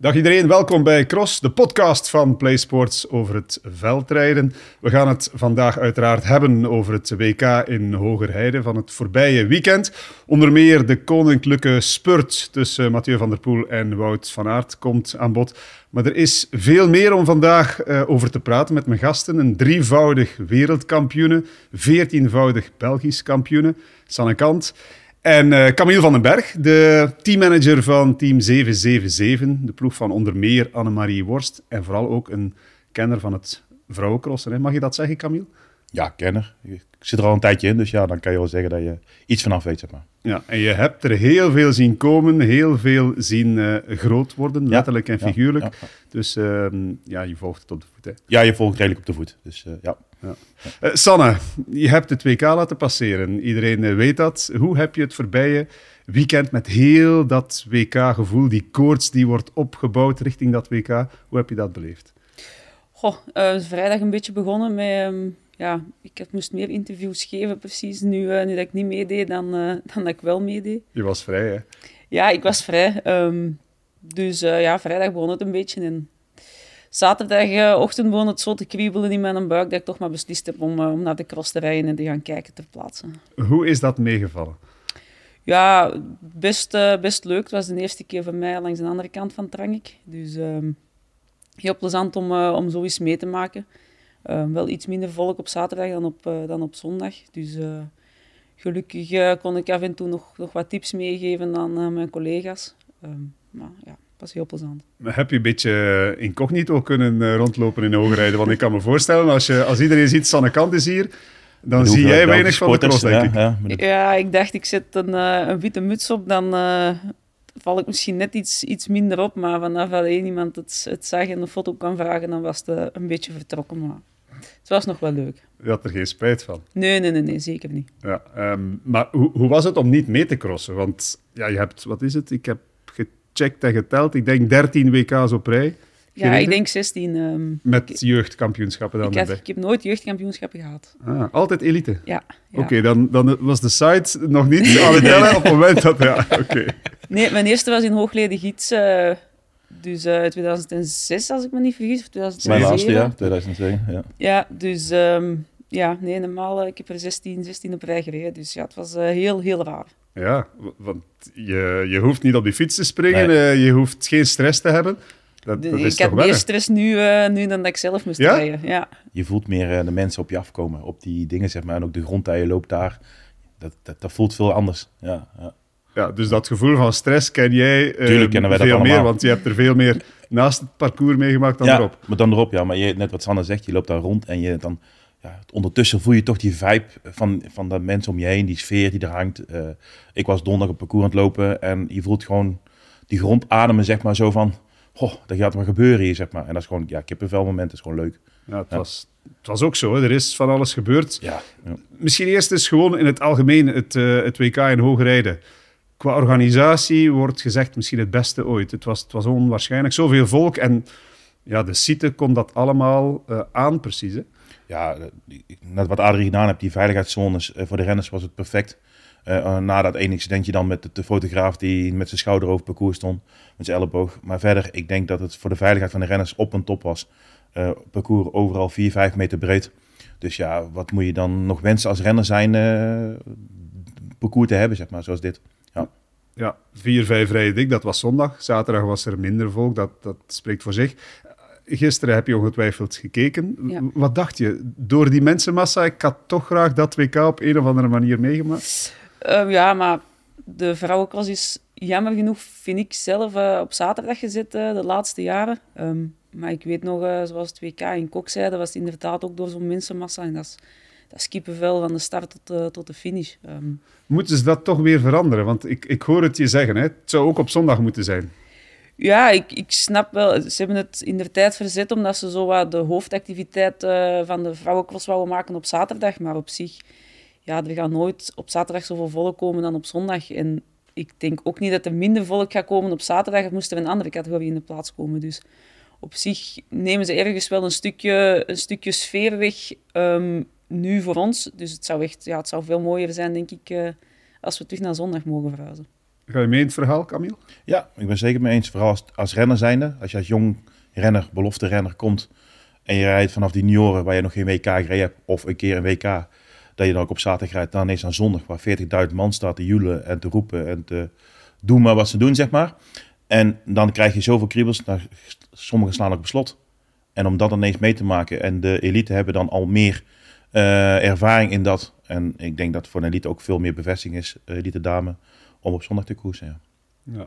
Dag iedereen, welkom bij Cross, de podcast van PlaySports over het veldrijden. We gaan het vandaag uiteraard hebben over het WK in Hogerheide van het voorbije weekend. Onder meer de koninklijke spurt tussen Mathieu van der Poel en Wout van Aert komt aan bod. Maar er is veel meer om vandaag uh, over te praten met mijn gasten. Een drievoudig wereldkampioene, veertienvoudig Belgisch kampioene, Sanne Kant. En uh, Camille van den Berg, de teammanager van Team 777, de ploeg van onder meer Annemarie Worst en vooral ook een kenner van het vrouwencrossen. Hè? Mag je dat zeggen, Camille? Ja, kenner. Ik zit er al een tijdje in, dus ja, dan kan je wel zeggen dat je iets vanaf weet, zeg maar. Ja, en je hebt er heel veel zien komen, heel veel zien uh, groot worden, letterlijk en figuurlijk. Ja, ja, dus uh, ja, je volgt het op de voet. Hè. Ja, je volgt redelijk op de voet, dus uh, ja. Ja. Uh, Sanne, je hebt het WK laten passeren. Iedereen uh, weet dat. Hoe heb je het voorbije weekend met heel dat WK-gevoel, die koorts die wordt opgebouwd richting dat WK, hoe heb je dat beleefd? Goh, uh, vrijdag een beetje begonnen met... Um, ja, ik heb, moest meer interviews geven precies. Nu, nu dat ik niet meedeed, dan, dan dat ik wel meedeed. Je was vrij, hè? Ja, ik was vrij. Um, dus ja, vrijdag begon het een beetje en zaterdagochtend begon het zo te kriebelen in mijn buik dat ik toch maar beslist heb om, om naar de cross te rijden en te gaan kijken ter plaatse. Hoe is dat meegevallen? Ja, best, uh, best leuk. Het was de eerste keer voor mij langs de andere kant van Trangik. Dus uh, heel plezant om, uh, om zo eens mee te maken. wel iets minder volk op zaterdag dan op, dan op zondag. Dus gelukkig kon ik af en toe nog, nog wat tips meegeven aan mijn collega's. maar ja, was heel plezant. Heb je een beetje incognito kunnen uh, rondlopen in Hoogrijden? Want ik kan me voorstellen, als, je, als iedereen ziet, Sanne Kant is hier, dan zie jij weinig van de cross, denk ik. Ja, ja, ja, ik dacht, ik zet een, uh, een witte muts op, dan uh, val ik misschien net iets, iets minder op. Maar vanaf dat één iemand het, het zag en een foto kan vragen, dan was het een beetje vertrokken. Maar het was nog wel leuk. Je had er geen spijt van? Nee, nee, nee, nee zeker niet. Ja, um, maar hoe, hoe was het om niet mee te crossen? Want ja, je hebt, wat is het? Ik heb gecheckt en geteld. Ik denk 13 WK's op rij. Ja, ik denk 16. Um, Met jeugdkampioenschappen dan ik, had, ik heb nooit jeugdkampioenschappen gehad. Ah, altijd elite? Ja. ja. Oké, okay, dan, dan was de site nog niet aan het tellen op het moment dat... Ja, oké. Okay. Nee, mijn eerste was in Hoogleden Gids. Uh, dus uh, 2006, als ik me niet vergis. Of 2007. Mijn laatste jaar, 2007. Ja, ja dus... Um, ja, nee, normaal, ik heb er 16, 16 op rij gereden. Dus ja, het was uh, heel, heel raar. Ja, want je, je hoeft niet op die fiets te springen, nee. uh, je hoeft geen stress te hebben. Dat, ik heb meer stress nu, uh, nu dan dat ik zelf moest ja? rijden. Ja. Je voelt meer uh, de mensen op je afkomen, op die dingen zeg maar. En ook de grond dat je loopt daar, dat, dat, dat voelt veel anders. Ja, ja. ja, dus dat gevoel van stress ken jij uh, Tuurlijk kennen wij veel dat meer, want je hebt er veel meer naast het parcours meegemaakt dan ja, erop. maar dan erop, ja. Maar je, net wat Sanne zegt, je loopt daar rond en je dan... Ja, ondertussen voel je toch die vibe van, van de mensen om je heen, die sfeer die er hangt. Uh, ik was donderdag op parcours aan het lopen en je voelt gewoon die grond ademen, zeg maar, zo van... Goh, dat gaat maar gebeuren hier, zeg maar. En dat is gewoon, ja, kippenvel moment, is gewoon leuk. Ja, het, ja. Was, het was ook zo, hè. er is van alles gebeurd. Ja, ja. Misschien eerst eens gewoon in het algemeen het, uh, het WK in hoge rijden. Qua organisatie wordt gezegd misschien het beste ooit. Het was, het was onwaarschijnlijk, zoveel volk en ja, de site kon dat allemaal uh, aan precies, hè. Ja, net wat Adrie gedaan heeft, die veiligheidszones, uh, voor de renners was het perfect. Uh, uh, na dat ene incidentje dan met de, fotograaf die met zijn schouder over parcours stond, met zijn elleboog. Maar verder, ik denk dat het voor de veiligheid van de renners op en top was. Uh, parcours overal 4, 5 meter breed. Dus ja, wat moet je dan nog wensen als renner zijn, parcours te hebben, zeg maar, zoals dit. Ja, ja 4, 5 rijden dik, dat was zondag. Zaterdag was er minder volk, dat, dat spreekt voor zich. Gisteren heb je ongetwijfeld gekeken. Ja. Wat dacht je? Door die mensenmassa, ik had toch graag dat WK op een of andere manier meegemaakt? Uh, ja, maar de vrouwencross is jammer genoeg, vind ik zelf, uh, op zaterdag gezet uh, de laatste jaren. Um, maar ik weet nog, uh, zoals het WK in Kokzijde, was het inderdaad ook door zo'n mensenmassa. En dat is, dat is kippenvel van de start tot de, tot de finish. Um, Moeten ze dat toch weer veranderen? Want ik, ik hoor het je zeggen, hè? het zou ook op zondag moeten zijn. Ja, ik, ik snap wel. Ze hebben het in de tijd verzet omdat ze zo wat de hoofdactiviteit uh, van de vrouwencross wouden maken op zaterdag. Maar op zich, ja, er gaat nooit op zaterdag zoveel volk komen dan op zondag. En ik denk ook niet dat er minder volk gaat komen op zaterdag. Er moest er een andere categorie in de plaats komen. Dus op zich nemen ze ergens wel een stukje, een stukje sfeer weg um, nu voor ons. Dus het zou, echt, ja, het zou veel mooier zijn, denk ik, uh, als we terug naar zondag mogen verhuizen. Ga je mee in het verhaal, Camille? Ja, ik ben zeker mee eens. Vooral als, renner zijnde. Als je als jong renner, belofte renner komt en je rijdt vanaf die junioren waar je nog geen WK gereden hebt of een keer een WK, dat je dan ook op zaterdag rijdt, dan ineens aan zondag waar 40.000 man staat te joelen en te roepen en te doen maar wat ze doen, zeg maar. En dan krijg je zoveel kriebels, nou, sommigen slaan ook op slot. En om dat ineens mee te maken en de elite hebben dan al meer uh, ervaring in dat. En ik denk dat voor een elite ook veel meer bevestiging is, uh, elite dame, om op zondag te koersen. Ja. ja.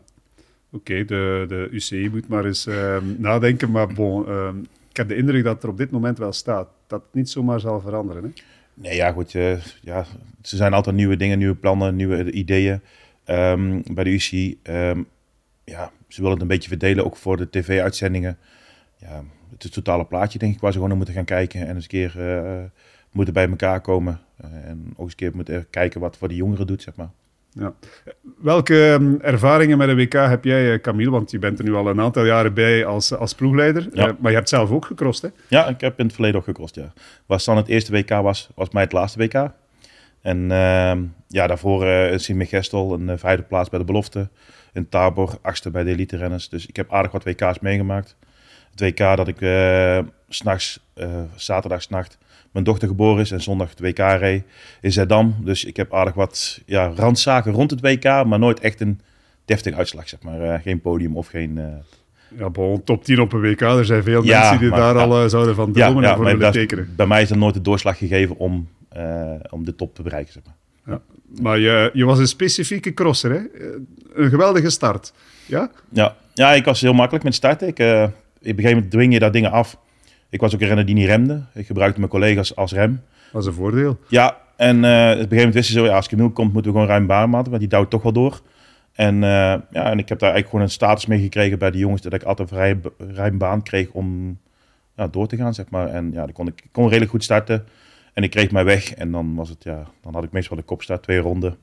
Oké, de, de UCI moet maar eens uh, nadenken. Maar bon, ehm, ik heb de indruk dat er op dit moment wel staat dat het niet zomaar zal veranderen. Hè? Nee, ja, goed. Uh, ja, ze zijn altijd nieuwe dingen, nieuwe plannen, nieuwe ideeën um, bij de UCI. Ja, ze willen het een beetje verdelen, ook voor de tv-uitzendingen. Ja, het, het totale plaatje, denk ik, waar ze gewoon naar moeten gaan kijken. En eens een keer uh, moeten bij elkaar komen. Uh, en ook eens een keer moeten kijken wat voor de jongeren doet, zeg maar. Ja. Welke um, ervaringen met de WK heb jij, Camille? Want je bent er nu al een aantal jaren bij als, als ploegleider. Ja. Uh, maar je hebt zelf ook gecrossed, hè? Ja, ik heb in het verleden ook gecrossed, ja. Was dan het eerste WK was, was mij het laatste WK. En uh, ja, daarvoor uh, in Gestel een vijfde plaats bij de belofte. In Tabor, achtste bij de elite renners. Dus ik heb aardig wat WK's meegemaakt. Het WK dat ik uh, s'nachts, uh, zaterdag s'nacht, mijn dochter geboren is en zondag het WK reed in Zeddam. Dus ik heb aardig wat ja, randzaken rond het WK, maar nooit echt een deftige uitslag, zeg maar. Uh, geen podium of geen... Ja, bon, top 10 op een WK. Er zijn veel ja, mensen die maar, daar ja, al zouden van dromen ja, en voor willen tekenen. Bij mij is er nooit de doorslag gegeven om, om de top te bereiken, zeg maar. Ja. Maar je, je was een specifieke crosser, hè? Een geweldige start. Ja? Ja, ja ik was heel makkelijk met starten. Ik, op een gegeven moment dwing je daar dingen af. Ik was ook een renner die niet remde. Ik gebruikte mijn collega's als rem. Dat is een voordeel. Ja, en uh, op een gegeven moment wisten ze zo, ja, als Camille komt, moeten we gewoon ruim baan maken, want die duwt toch wel door. En, uh, ja, en ik heb daar eigenlijk gewoon een status mee gekregen bij de jongens, dat ik altijd vrij ruim baan kreeg om ja, door te gaan, zeg maar. En ja, dan kon ik, ik kon redelijk goed starten. En ik kreeg mij weg en dan was het, ja, dan had ik meestal de kopstart, twee ronden,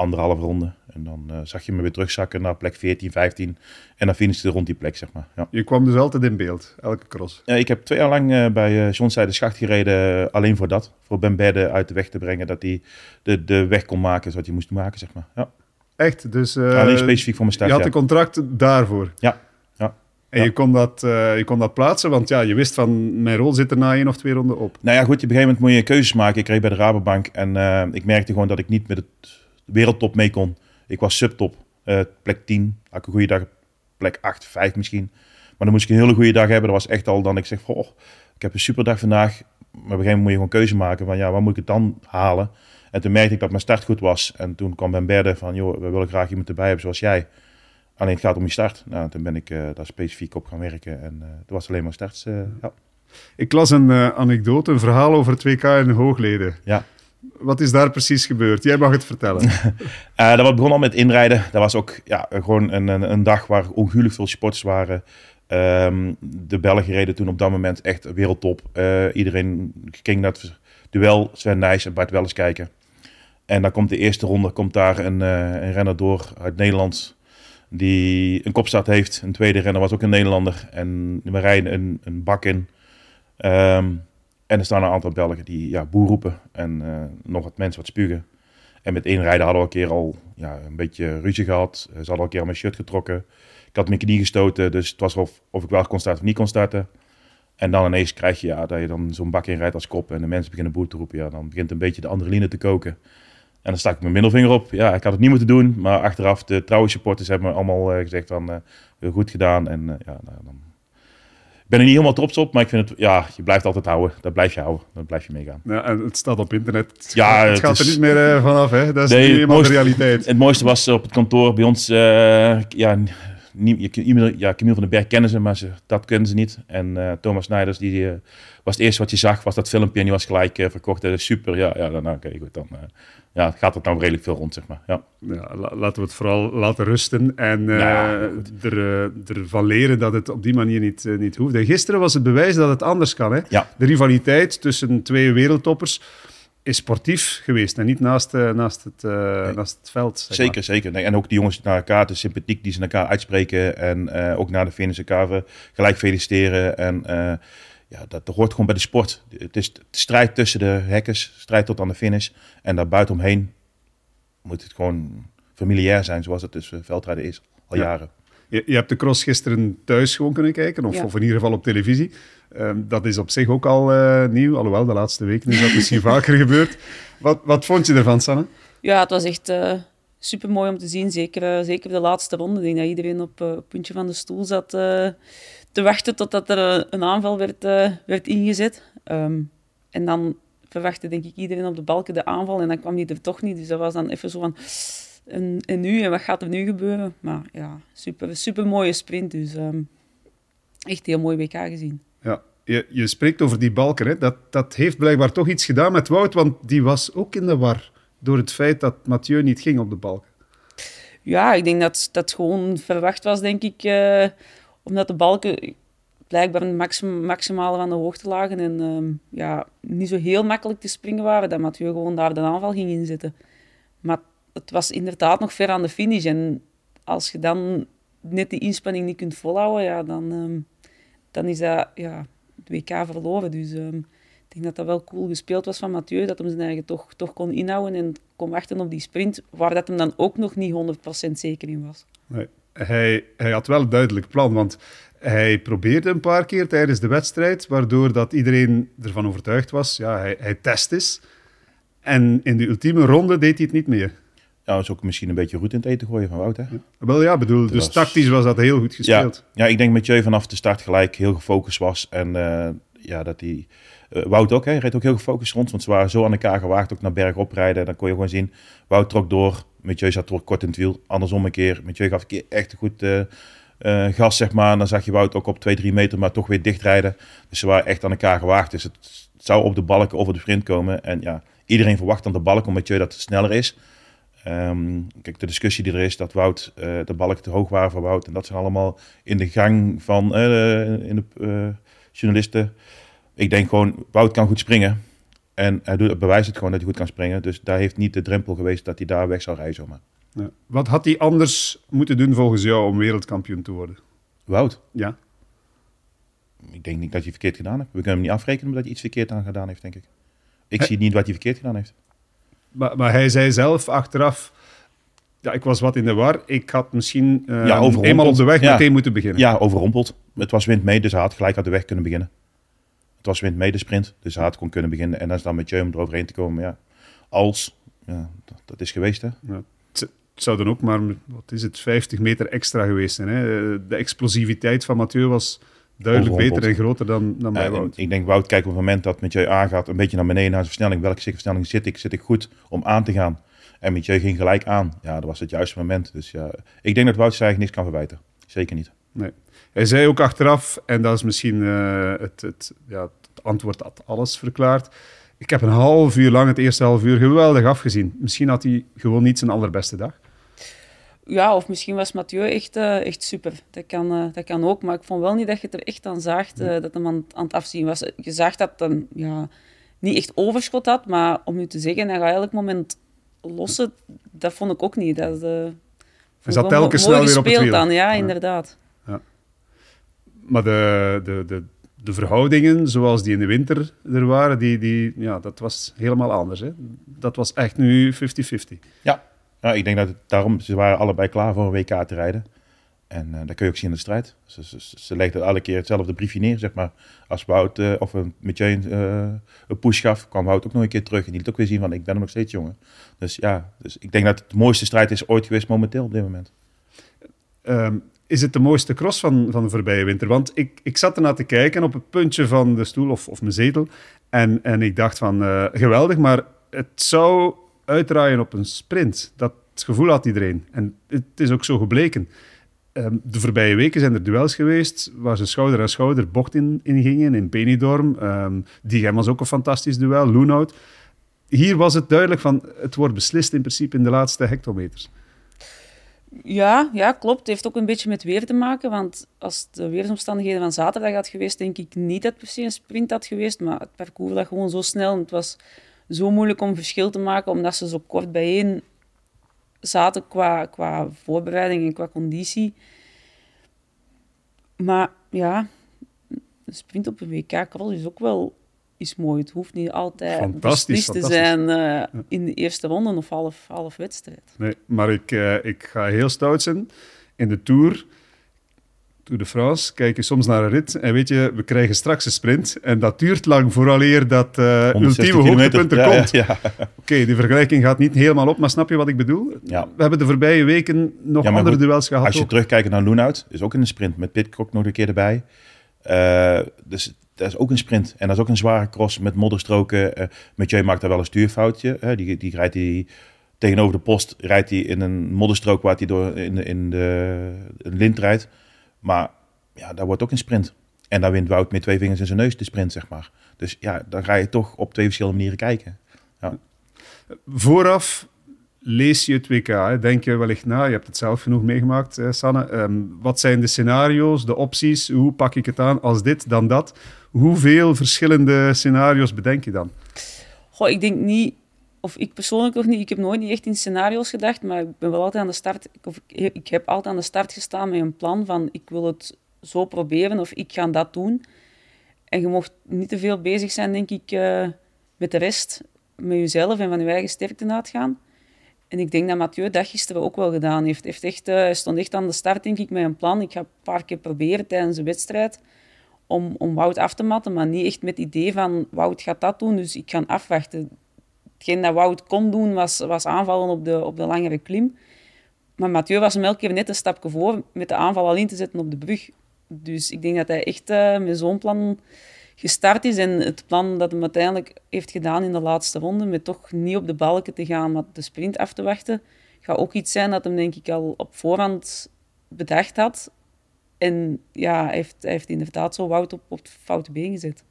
anderhalf ronde. En dan uh, zag je me weer terugzakken naar plek 14, 15 en dan finishte rond die plek, zeg maar. Ja. Je kwam dus altijd in beeld, elke cross? Ja, ik heb twee jaar lang uh, bij uh, John Zijde Schacht gereden, alleen voor dat. Voor Ben Bedde uit de weg te brengen, dat hij de, de weg kon maken zoals hij moest maken, zeg maar. Ja. Echt? Dus, alleen specifiek voor mijn start, Je had een contract daarvoor? Ja. En ja. je, kon dat, uh, je kon dat plaatsen, want ja, je wist van mijn rol zit er na één of twee ronden op. Nou ja, goed, op een gegeven moment moet je keuzes maken. Ik reed bij de Rabobank en uh, ik merkte gewoon dat ik niet met het wereldtop mee kon. Ik was subtop, uh, plek 10. Had ik een goede dag, plek 8, 5 misschien. Maar dan moest ik een hele goede dag hebben. Dat was echt al dan ik zeg, oh, ik heb een superdag vandaag. Maar op een gegeven moment moet je gewoon keuze maken van ja, waar moet ik het dan halen? En toen merkte ik dat mijn start goed was. En toen kwam Ben Berde van, joh, we willen graag iemand erbij hebben zoals jij. Alleen het gaat om je start. Nou, toen ben ik uh, daar specifiek op gaan werken en uh, dat was alleen maar starts. Ja. Ik las een anekdote, een verhaal over het WK in Hoogleden. Ja. Wat is daar precies gebeurd? Jij mag het vertellen. dat was begon al met inrijden. Dat was ook ja, gewoon een, een, een dag waar ongelooflijk veel sporters waren. Um, de Belgen reden toen op dat moment echt wereldtop. iedereen ging naar het duel Sven Nijs en Bart Welles kijken. En dan komt de eerste ronde, komt daar een, een renner door uit Nederland die een kopstart heeft. Een tweede renner was ook een Nederlander. En we rijden een, een bak in. Um, en er staan een aantal Belgen die ja, boer roepen. En uh, nog wat mensen wat spugen. En met één rijden hadden we een keer al ja, een beetje ruzie gehad. Ze hadden al een keer mijn shirt getrokken. Ik had mijn knie gestoten, dus het was of, of ik wel kon starten of niet kon starten. En dan ineens krijg je ja, dat je dan zo'n bak in rijdt als kop en de mensen beginnen boer te roepen. Ja, dan begint een beetje de adrenaline te koken. En dan stak ik mijn middelvinger op. Ja, ik had het niet moeten doen. Maar achteraf, de trouwe supporters hebben me allemaal uh, gezegd van, uh, goed gedaan. En ja, nou, dan... Ik ben er niet helemaal trots op, maar ik vind het, ja, je blijft altijd houden. Dat blijf je houden. Dan blijf je meegaan. Ja, en het staat op internet. Het ja, gaat, het, gaat er niet meer vanaf, hè. Dat is nee, niet helemaal de realiteit. Het mooiste was op het kantoor bij ons, ja, niet, ja, Camille van den Berg kennen ze, maar ze, dat kennen ze niet. En uh, Thomas Snijders, die uh, was het eerste wat je zag, was dat filmpje en die was gelijk uh, verkocht. Dat is super, ja, ja dan, oké, goed, dan ja, gaat het nou redelijk veel rond, zeg maar. Ja. ja laten we het vooral laten rusten en ja, er, ervan leren dat het op die manier niet, niet hoeft. En gisteren was het bewijs dat het anders kan. Hè? Ja. De rivaliteit tussen twee wereldtoppers is sportief geweest en niet naast, uh, naast, het, uh, nee. naast het veld. Zeg zeker, maar. zeker. Nee, en ook die jongens naar elkaar, de sympathiek die ze naar elkaar uitspreken en uh, ook naar de finish elkaar gelijk feliciteren. En ja, dat, dat hoort gewoon bij de sport. Het is de strijd tussen de hekkers, strijd tot aan de finish. En daar buitenomheen moet het gewoon familiair zijn zoals het dus veldrijden is, al Ja. jaren. Je, je hebt de cross gisteren thuis gewoon kunnen kijken, of, Ja. of in ieder geval op televisie. Ehm, dat is op zich ook al eh, nieuw, alhoewel de laatste weken is dat misschien vaker gebeurd. Wat, wat vond je ervan, Sanne? Ja, het was echt super mooi om te zien. Zeker, eh, zeker de laatste ronde. Ik denk dat iedereen op eh, het puntje van de stoel zat eh, te wachten totdat er eh, een aanval werd, eh, werd ingezet. Ehm, en dan verwachtte denk ik iedereen op de balken de aanval en dan kwam die er toch niet. Dus dat was dan even zo van... En, en nu? En wat gaat er nu gebeuren? Maar ja, super, super mooie sprint. Dus ehm, echt heel mooi WK gezien. Je, je spreekt over die balken. Hè? Dat, dat heeft blijkbaar toch iets gedaan met Wout, want die was ook in de war door het feit dat Mathieu niet ging op de balken. Ja, ik denk dat dat gewoon verwacht was, denk ik. eh, omdat de balken blijkbaar een maxim, maximale van de hoogte lagen. En ehm, ja, niet zo heel makkelijk te springen waren. Dat Mathieu gewoon daar de aanval ging inzetten. Maar het was inderdaad nog ver aan de finish. En als je dan net die inspanning niet kunt volhouden, ja, dan, ehm, dan is dat ja, het WK verloren. Dus ehm, ik denk dat dat wel cool gespeeld was van Mathieu. Dat hem zijn eigen toch, toch kon inhouden en kon wachten op die sprint. Waar dat hem dan ook nog niet 100% zeker in was. Nee. Hij, hij had wel een duidelijk plan, want hij probeerde een paar keer tijdens de wedstrijd, waardoor dat iedereen ervan overtuigd was, ja, hij, hij test is. En in de ultieme ronde deed hij het niet meer. Ja, dat is ook misschien een beetje roet in het eten gooien van Wout. Hè? Wel ja, bedoel, dus was- tactisch was dat heel goed Ja, gespeeld. ja, ik denk dat Mathieu vanaf de start gelijk heel gefocust was. En eh, ja, dat hij... eh, Wout ook, hè, reed ook heel gefocust rond. Want ze waren zo aan elkaar gewaagd, ook naar berg oprijden. Dan kon je gewoon zien, Wout trok door. Mathieu zat door kort in het wiel. Andersom een keer. Mathieu gaf een keer echt goed eh, gas, zeg maar. En dan zag je Wout ook op 2, 3 meter, maar toch weer dichtrijden. Dus ze waren echt aan elkaar gewaagd. Dus het zou op de balk over de sprint komen. En ja, iedereen verwacht aan de balk, omdat Mathieu dat sneller is. Ehm, kijk, de discussie die er is dat Wout, eh, de balken te hoog waren voor Wout. En dat zijn allemaal in de gang van eh, in de, eh, journalisten. Ik denk gewoon, Wout kan goed springen. En hij doet, bewijst het gewoon dat hij goed kan springen. Dus daar heeft niet de drempel geweest dat hij daar weg zou rijden zomaar. Ja. Wat had hij anders moeten doen volgens jou om wereldkampioen te worden? Wout, Ja, ik denk niet dat hij verkeerd gedaan heeft. We kunnen hem niet afrekenen omdat hij iets verkeerd aan gedaan heeft, denk ik. Ik zie niet wat hij verkeerd gedaan heeft. Maar, maar hij zei zelf achteraf, ja, ik was wat in de war. Ik had misschien eh, Ja, eenmaal op de weg Ja. meteen moeten beginnen. Ja, overrompeld. Het was wind mee, dus hij had gelijk uit de weg kunnen beginnen. Het was wind mee de sprint, dus hij had gewoon kunnen beginnen. En dan is dan met Jeu om eroverheen te komen. Ja, als, ja, dat, dat is geweest hè. Ja. Het het zou dan ook maar, wat is het, 50 meter extra geweest zijn. Hè? De explosiviteit van Mathieu was duidelijk beter en groter dan, dan bij Wout. ik denk Wout, kijk op het moment dat Mathieu aangaat, een beetje naar beneden naar zijn versnelling. Welke versnelling zit ik? Zit ik goed om aan te gaan? En Mathieu ging gelijk aan. Ja, dat was het juiste moment. Dus ja, ik denk dat Wout zich niks kan verwijten. Zeker niet. Nee. Hij zei ook achteraf, en dat is misschien eh, het, het, ja, het antwoord dat alles verklaart. Ik heb een half uur lang, het eerste half uur, geweldig afgezien. Misschien had hij gewoon niet zijn allerbeste dag. Ja, of misschien was Mathieu echt, eh, echt super. Dat kan, eh, dat kan ook. Maar ik vond wel niet dat je het er echt aan zaagt eh, dat hem aan, aan het afzien was. Je zag dat hij ja, niet echt overschot had. Maar om nu te zeggen, hij gaat elk moment lossen, dat vond ik ook niet. Dat, ik zat telkens snel weer op het wiel. dan, ja, Ja. inderdaad. Maar de, de, de, de verhoudingen zoals die in de winter er waren, die, die, ja, dat was helemaal anders. Hè? Dat was echt nu 50-50. Ja. Ja, ik denk dat het daarom, ze waren allebei klaar voor een WK te rijden. En eh dat kun je ook zien in de strijd. Ze, ze, ze legden elke keer hetzelfde briefje neer, zeg maar. Als Wout uh, of een Mathieu uh, een push gaf, kwam Wout ook nog een keer terug. En die liet ook weer zien van, ik ben nog steeds jongen. Dus ja, dus ik denk dat het de mooiste strijd is ooit geweest momenteel op dit moment. Um, is het de mooiste cross van, van de voorbije winter? Want ik, ik zat ernaar te kijken op het puntje van de stoel of, of mijn zetel. En, en ik dacht van, uh, geweldig, maar het zou uitdraaien op een sprint. Dat gevoel had iedereen. En het is ook zo gebleken. Um, de voorbije weken zijn er duels geweest waar ze schouder aan schouder bocht in, in gingen. In Benidorm. Um, Die was ook een fantastisch duel. Loenhout. Hier was het duidelijk van, het wordt beslist in principe in de laatste hectometers. Ja, ja, klopt. Het heeft ook een beetje met weer te maken. Want als de weersomstandigheden van zaterdag had geweest, denk ik niet dat het per een sprint had geweest. Maar het parcours lag gewoon zo snel. En het was zo moeilijk om verschil te maken, omdat ze zo kort bijeen zaten qua, qua voorbereiding en qua conditie. Maar ja, een sprint op een WK-cross is ook wel is mooi. Het hoeft niet altijd Fantastisch, te zijn uh, in de eerste ronde of half, half wedstrijd. Nee, maar ik, uh, ik ga heel stout zijn. In de Tour Tour de France kijk je soms naar een rit en weet je, we krijgen straks een sprint en dat duurt lang vooraleer dat uh, ultieme hoogtepunt er komt. Ja, Oké, die vergelijking gaat niet helemaal op, maar snap je wat ik bedoel? Ja. We hebben de voorbije weken nog andere duels gehad. Als je terugkijkt naar Loenhout, is ook in een sprint met Pitcock nog een keer erbij. Uh, dus dat is ook een sprint en dat is ook een zware cross met modderstroken. Uh, Mathieu maakt daar wel een stuurfoutje. Uh, die, die rijdt die tegenover de post, rijdt hij in een modderstrook waar hij door in de, in de een lint rijdt. Maar ja, daar wordt ook een sprint. En daar wint Wout met twee vingers in zijn neus de sprint, zeg maar. Dus ja, dan ga je toch op twee verschillende manieren kijken. Ja. Vooraf lees je het WK. Denk je wellicht na, je hebt het zelf genoeg meegemaakt, eh, Sanne. Ehm, wat zijn de scenario's, de opties? Hoe pak ik het aan als dit, dan dat? Hoeveel verschillende scenario's bedenk je dan? Goh, ik denk niet of ik persoonlijk nog niet, ik heb nooit niet echt in scenario's gedacht, maar ik ben wel altijd aan de start, of ik, heb altijd aan de start gestaan met een plan van ik wil het zo proberen of ik ga dat doen. En je mocht niet te veel bezig zijn, denk ik, uh, met de rest, met jezelf en van je eigen sterkte uitgaan. En ik denk dat Mathieu dat gisteren ook wel gedaan heeft. heeft echt, uh, hij stond echt aan de start, denk ik, met een plan. Ik ga een paar keer proberen tijdens de wedstrijd om, om Wout af te matten, maar niet echt met het idee van Wout gaat dat doen, dus ik ga afwachten hetgeen dat Wout kon doen, was, was aanvallen op de, op de langere klim. Maar Mathieu was hem elke keer net een stapje voor met de aanval al in te zetten op de brug. Dus ik denk dat hij echt uh, met zo'n plan gestart is. En het plan dat hij uiteindelijk heeft gedaan in de laatste ronde, met toch niet op de balken te gaan, maar de sprint af te wachten, gaat ook iets zijn dat hem denk ik al op voorhand bedacht had. En ja, hij heeft, hij inderdaad zo Wout op, op het foute been gezet.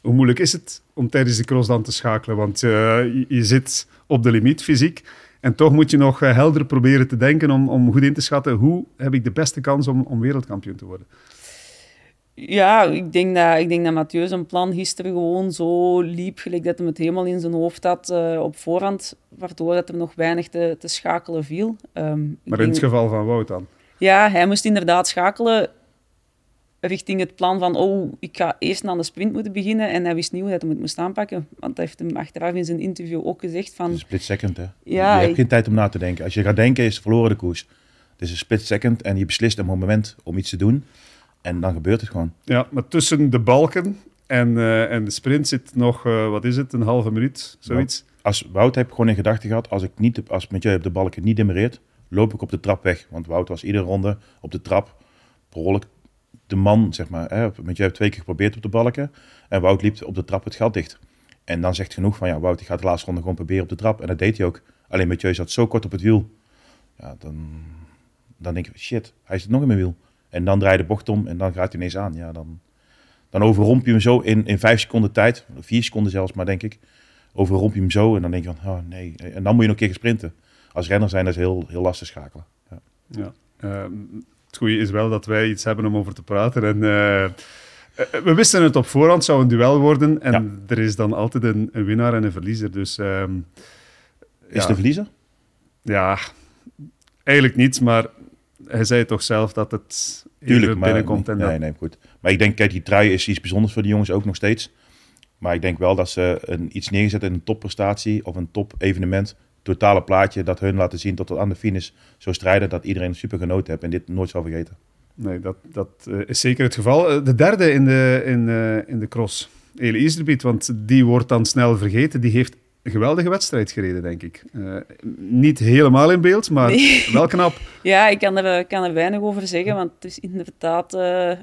Hoe moeilijk is het om tijdens de cross dan te schakelen? Want uh, je, zit op de limiet fysiek. En toch moet je nog uh, helder proberen te denken om, om goed in te schatten hoe heb ik de beste kans om, om wereldkampioen te worden. Ja, ik denk dat, ik denk dat Mathieu zijn plan gisteren gewoon zo liep, gelijk dat hij het helemaal in zijn hoofd had uh, op voorhand, waardoor dat er nog weinig te, te schakelen viel. Um, maar in het geval van Wout dan? Ja, hij moest inderdaad schakelen richting het plan van, oh, ik ga eerst aan de sprint moeten beginnen. En hij wist niet hoe hij het moest aanpakken. Want hij heeft hem achteraf in zijn interview ook gezegd van... split second, hè? Ja, je hebt geen tijd om na te denken. Als je gaat denken, is verloren de koers. Het is een split second en je beslist op een moment om iets te doen. En dan gebeurt het gewoon. Ja, maar tussen de balken en, uh, en de sprint zit nog, uh, wat is het, een halve minuut, zoiets? als Wout heb gewoon in gedachten gehad, als ik niet, als met jou op de balken niet demereert, loop ik op de trap weg. Want Wout was iedere ronde op de trap behoorlijk de man, zeg maar, hè, want jij hebt twee keer geprobeerd op de balken en Wout liep op de trap het gat dicht. En dan zegt genoeg van, ja, Wout, ik ga de laatste ronde gewoon proberen op de trap. En dat deed hij ook. Alleen Mathieu zat zo kort op het wiel. Ja, dan, dan denk ik, shit, hij zit nog in mijn wiel. En dan draai je de bocht om en dan gaat hij ineens aan. Ja, dan, dan overromp je hem zo in, in vijf seconden tijd. Vier seconden zelfs maar, denk ik. Overromp je hem zo en dan denk je van, oh nee. En dan moet je nog een keer sprinten. Als renner zijn dat is heel, heel lastig schakelen. Ja. ja. Ehm, het goede is wel dat wij iets hebben om over te praten. En, uh, we wisten het op voorhand, zou een duel worden. En er is dan altijd een, een, winnaar en een verliezer. Dus, uh, is ja. de verliezer? Ja, eigenlijk niet, maar hij zei toch zelf dat het Tuurlijk, maar, binnenkomt. En nee, nee, goed. Maar ik denk, kijk, die trui is iets bijzonders voor de jongens ook nog steeds. Maar ik denk wel dat ze een, iets neerzetten in een topprestatie of een top evenement totale plaatje dat hun laten zien tot aan de finish zo strijden dat iedereen super genoten heeft en dit nooit zal vergeten. Nee, dat, dat uh, is zeker het geval. Eh, de derde in de, in, uh, in de cross, Ele Iserbiet, want die wordt dan snel vergeten. Die heeft een geweldige wedstrijd gereden, denk ik. Uh, niet helemaal in beeld, maar nee. wel knap. ja, ik kan er, kan er weinig over zeggen, want het is inderdaad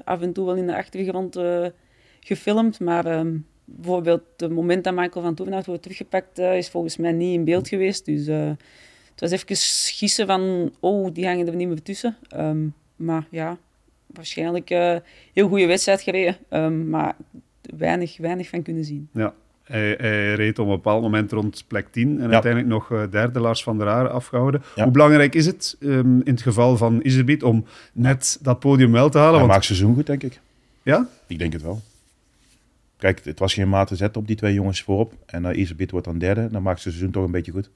af en toe wel in de achtergrond gefilmd, maar... Ehm, bijvoorbeeld het moment dat Michael van Toevenhout wordt teruggepakt, uh, is volgens mij niet in beeld geweest. Dus uh, het was even gissen van, oh, die hangen er niet meer tussen. Um, maar ja, waarschijnlijk uh, heel goede wedstrijd gereden, um, maar weinig, weinig van kunnen zien. Ja. Hij, hij, reed op een bepaald moment rond plek 10 en ja. uiteindelijk nog derde Lars van der Aar afgehouden. Ja. Hoe belangrijk is het um, in het geval van Iserbiet om net dat podium wel te halen? Hij want... maakt seizoen goed, denk ik. Ja? Ik denk het wel. Kijk, het was geen maat te zetten op die twee jongens voorop. En uh, Isabit wordt dan derde. Dan maakt ze seizoen toch een beetje goed.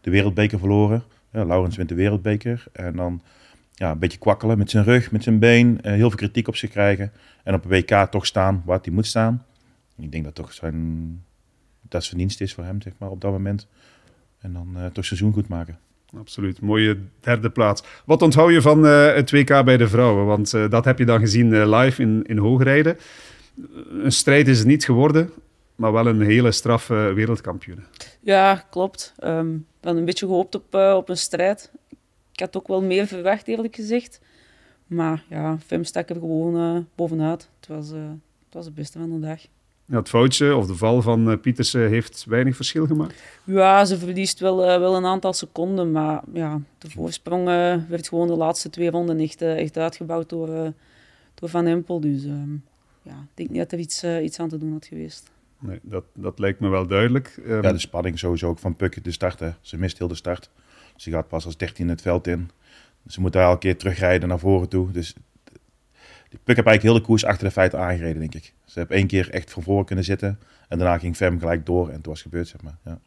De wereldbeker verloren. Ja, Laurens wint de wereldbeker. En dan ja, een beetje kwakkelen met zijn rug, met zijn been. Uh, heel veel kritiek op zich krijgen. En op een WK toch staan waar hij moet staan. Ik denk dat toch zijn dat verdienst is voor hem, zeg maar, op dat moment. En dan uh, toch seizoen goed maken. Absoluut, mooie derde plaats. Wat onthoud je van uh, het WK bij de vrouwen? Want dat heb je dan gezien live in, in hoogrijden. Een strijd is het niet geworden, maar wel een hele straffe wereldkampioen. Ja, klopt. Um, ik had een beetje gehoopt op, op een strijd. Ik had ook wel meer verwacht, eerlijk gezegd. Maar ja, Fem stak er gewoon bovenuit. Het was, het was het beste van de dag. Ja, het foutje of de val van uh, Pietersen heeft weinig verschil gemaakt? Ja, ze verliest wel, uh, wel een aantal seconden, maar ja, de voorsprong uh, werd gewoon de laatste twee ronden echt, echt uitgebouwd door, door Van Empel. Dus ehm, ja, ik denk niet dat er iets, iets aan te doen had geweest. Nee, dat, dat lijkt me wel duidelijk. Um... Ja, de spanning sowieso ook van Puk, de start. Hè. Ze mist heel de start. Ze gaat pas als 13 het veld in. Ze moet daar elke keer terugrijden naar voren toe. Dus Puk heb eigenlijk heel de koers achter de feiten aangereden, denk ik. Ze hebben één keer echt van voren kunnen zitten. En daarna ging Fem gelijk door en het was gebeurd, zeg maar. Ja.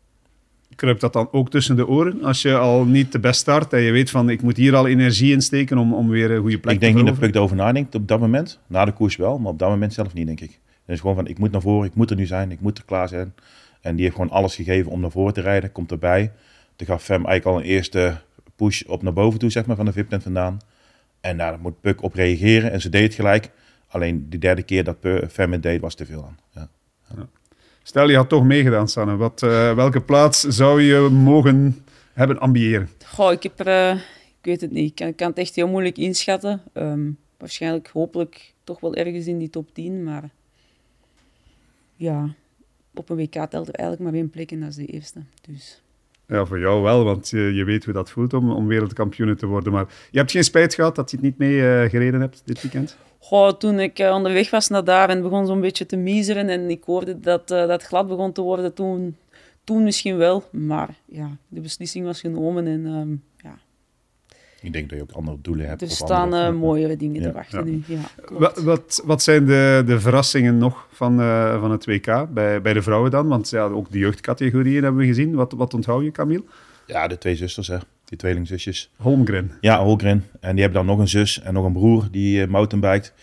Kruipt dat dan ook tussen de oren? Als je al niet de best start en je weet van ik moet hier al energie in steken om, om weer een goede plek ik te Ik denk niet dat Puk erover nadenkt op dat moment. Na de koers wel, maar op dat moment zelf niet, denk ik. Het is gewoon van ik moet naar voren, ik moet er nu zijn, ik moet er klaar zijn. En die heeft gewoon alles gegeven om naar voren te rijden, komt erbij. Toen gaf Fem eigenlijk al een eerste push op naar boven toe, zeg maar, van de VIP-tent vandaan. En daar moet Puk op reageren en ze deed het gelijk. Alleen die derde keer dat Fem het deed was te veel aan. Ja. Ja. Stel, je had toch meegedaan, Sanne. Wat, uh, welke plaats zou je mogen hebben ambiëren? Goh, ik heb er, uh, ik weet het niet. Ik kan, kan, het echt heel moeilijk inschatten. Um, waarschijnlijk, hopelijk, toch wel ergens in die top 10. Maar ja, op een WK telt er eigenlijk maar één plek en dat is de eerste. Dus... Ja, voor jou wel, want je, je weet hoe dat voelt om, om wereldkampioen te worden. Maar je hebt geen spijt gehad dat je het niet mee uh, gereden hebt dit weekend? Goh, toen ik uh, onderweg was naar daar en begon zo'n beetje te miseren en ik hoorde dat uh, dat glad begon te worden, toen, toen misschien wel. Maar ja, de beslissing was genomen en ja. Ik denk dat je ook andere doelen hebt. Er staan andere... uh, mooiere dingen ja. te wachten ja. nu. Ja, wat, wat, wat, zijn de, de verrassingen nog van, van het WK, bij, bij de vrouwen dan? Want ja, ook de jeugdcategorieën hebben we gezien. Wat, wat onthoud je, Camille? Ja, de twee zusters, hè. Die tweelingzusjes. Holmgren. Ja, Holmgren. En die hebben dan nog een zus en nog een broer die uh, mountainbiked.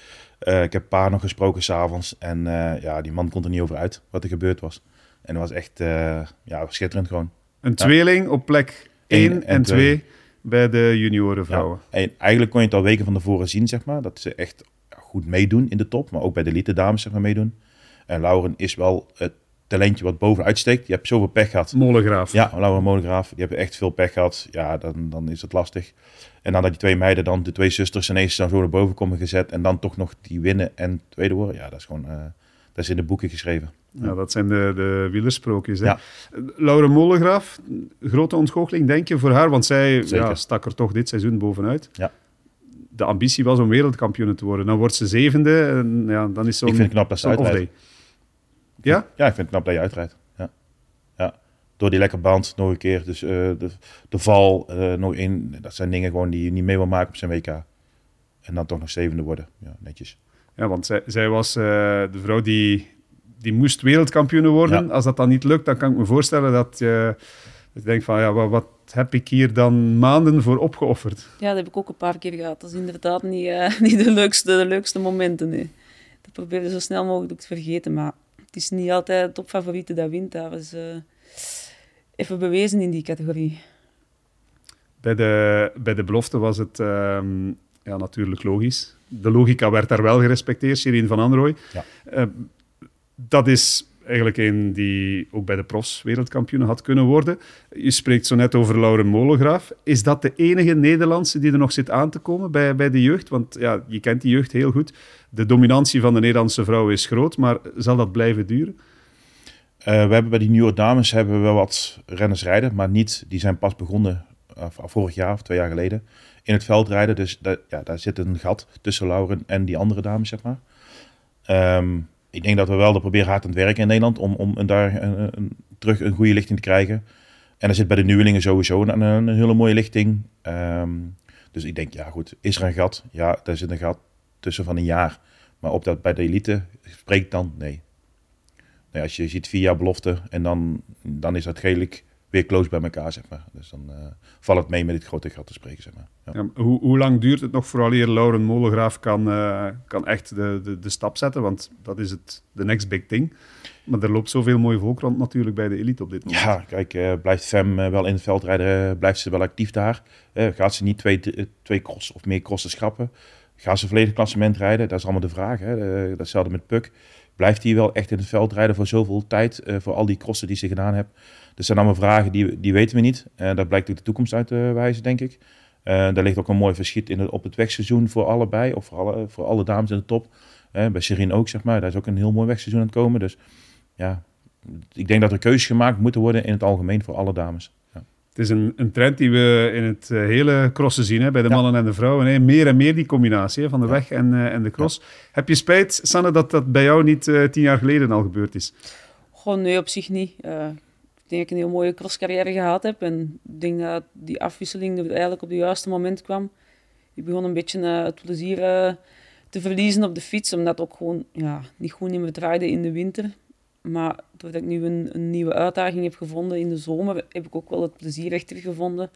Uh, ik heb pa nog gesproken s'avonds. En uh, ja, die man kon er niet over uit wat er gebeurd was. En dat was echt ja, schitterend gewoon. Een tweeling op plek 1 en 2 bij de junioren vrouwen. Ja, en eigenlijk kon je het al weken van tevoren zien, zeg maar. Dat ze echt goed meedoen in de top. Maar ook bij de elite dames, zeg maar, meedoen. En Lauren is wel het talentje wat bovenuit steekt. Je hebt zoveel pech gehad. Molengraaf. Ja, Laura Molengraaf. Die hebben echt veel pech gehad. Ja, dan, dan is het lastig. En dan dat die twee meiden dan, de twee zusters, ineens dan zo naar boven komen gezet. En dan toch nog die winnen en tweede worden. Ja, dat is gewoon... Uh, dat is in de boeken geschreven. Ja, dat zijn de, de wielersprookjes. Hè? Ja. Laura Molengraaf, grote ontgoocheling, denk je, voor haar? Want zij ja, stak er toch dit seizoen bovenuit. Ja. De ambitie was om wereldkampioen te worden. Dan wordt ze zevende en ja, dan is zo'n... Ik vind het knap dat ze uitrijdt. Ja? Ja, ik vind het knap dat je uitrijdt. Ja. ja. Door die lekker band nog een keer. Dus uh, de, de val uh, nog in. Dat zijn dingen gewoon die je niet mee wil maken op zijn WK. En dan toch nog zevende worden. Ja, netjes. Ja, want zij, zij was uh, de vrouw die, die moest wereldkampioen worden. Ja. Als dat dan niet lukt, dan kan ik me voorstellen dat je, dat je denkt van... Ja, wat, wat heb ik hier dan maanden voor opgeofferd? Ja, dat heb ik ook een paar keer gehad. Dat is inderdaad niet, niet de, leukste, de leukste momenten. Nee. Dat probeer je zo snel mogelijk te vergeten. Maar het is niet altijd de topfavoriete dat wint. Dat was uh, even bewezen in die categorie. Bij de, bij de belofte was het um, ja, natuurlijk logisch. De logica werd daar wel gerespecteerd, Shirin van Anrooy. Ja. Uh, dat is eigenlijk een die ook bij de profs wereldkampioen had kunnen worden. Je spreekt zo net over Lauren Molengraaf. Is dat de enige Nederlandse die er nog zit aan te komen bij, bij de jeugd? Want ja, je kent die jeugd heel goed. De dominantie van de Nederlandse vrouw is groot, maar zal dat blijven duren? Uh, we hebben bij die nieuwe dames hebben we wel wat renners rijden, maar niet. Die zijn pas begonnen uh, vorig jaar of twee jaar geleden in het veld rijden. Dus dat, ja, daar zit een gat tussen Lauren en die andere dames, zeg maar. Um, ik denk dat we wel er proberen hard aan het werken in Nederland om, om daar een, terug een goede lichting te krijgen. En er zit bij de nieuwelingen sowieso een, een, hele mooie lichting. Um, dus ik denk, ja goed, is er een gat? Ja, daar zit een gat tussen van een jaar. Maar op dat bij de elite spreekt dan, nee. nee als je ziet vier jaar belofte en dan, dan is dat redelijk, weer close bij elkaar, zeg maar. Dus dan uh, valt het mee met dit grote gat te spreken, zeg maar. Ja. Ja, hoe, hoe, lang duurt het nog vooraleer Lauren Molengraaf kan, uh, kan echt de, de, de stap zetten? Want dat is het de next big thing. Maar er loopt zoveel mooie volk rond natuurlijk bij de elite op dit moment. Ja, kijk, uh, blijft Fem wel in het veld rijden, blijft ze wel actief daar. gaat ze niet twee, twee cross of meer crossen schrappen? Gaan ze volledig klassement rijden? Dat is allemaal de vraag. Hè? datzelfde met Puk. Blijft hij wel echt in het veld rijden voor zoveel tijd, voor al die crossen die ze gedaan heeft? Dat zijn allemaal vragen die, die weten we niet. Uh, daar blijkt ook de toekomst uit te wijzen, denk ik. Uh, daar ligt ook een mooi verschiet in het, op het wegseizoen voor allebei. Of voor alle, voor alle dames in de top. Uh, bij Serine ook, zeg maar. Daar is ook een heel mooi wegseizoen aan het komen. Dus ja, ik denk dat er keuzes gemaakt moeten worden in het algemeen voor alle dames. Ja. Het is een, een, trend die we in het hele crossen zien, hè, bij de ja. mannen en de vrouwen. Hè. Meer en meer die combinatie hè, van de ja. weg en, en de cross. Heb je spijt, Sanne, dat dat bij jou niet tien jaar geleden al gebeurd is? Gewoon nee, op zich niet ik denk dat ik een heel mooie crosscarrière gehad heb. En ik denk dat die afwisseling er eigenlijk op het juiste moment kwam. Ik begon een beetje uh, het plezier uh, te verliezen op de fiets, omdat het ook gewoon ja, niet goed niet meer draaide in de winter. Maar doordat ik nu een, een, nieuwe uitdaging heb gevonden in de zomer, heb ik ook wel het plezier echt teruggevonden.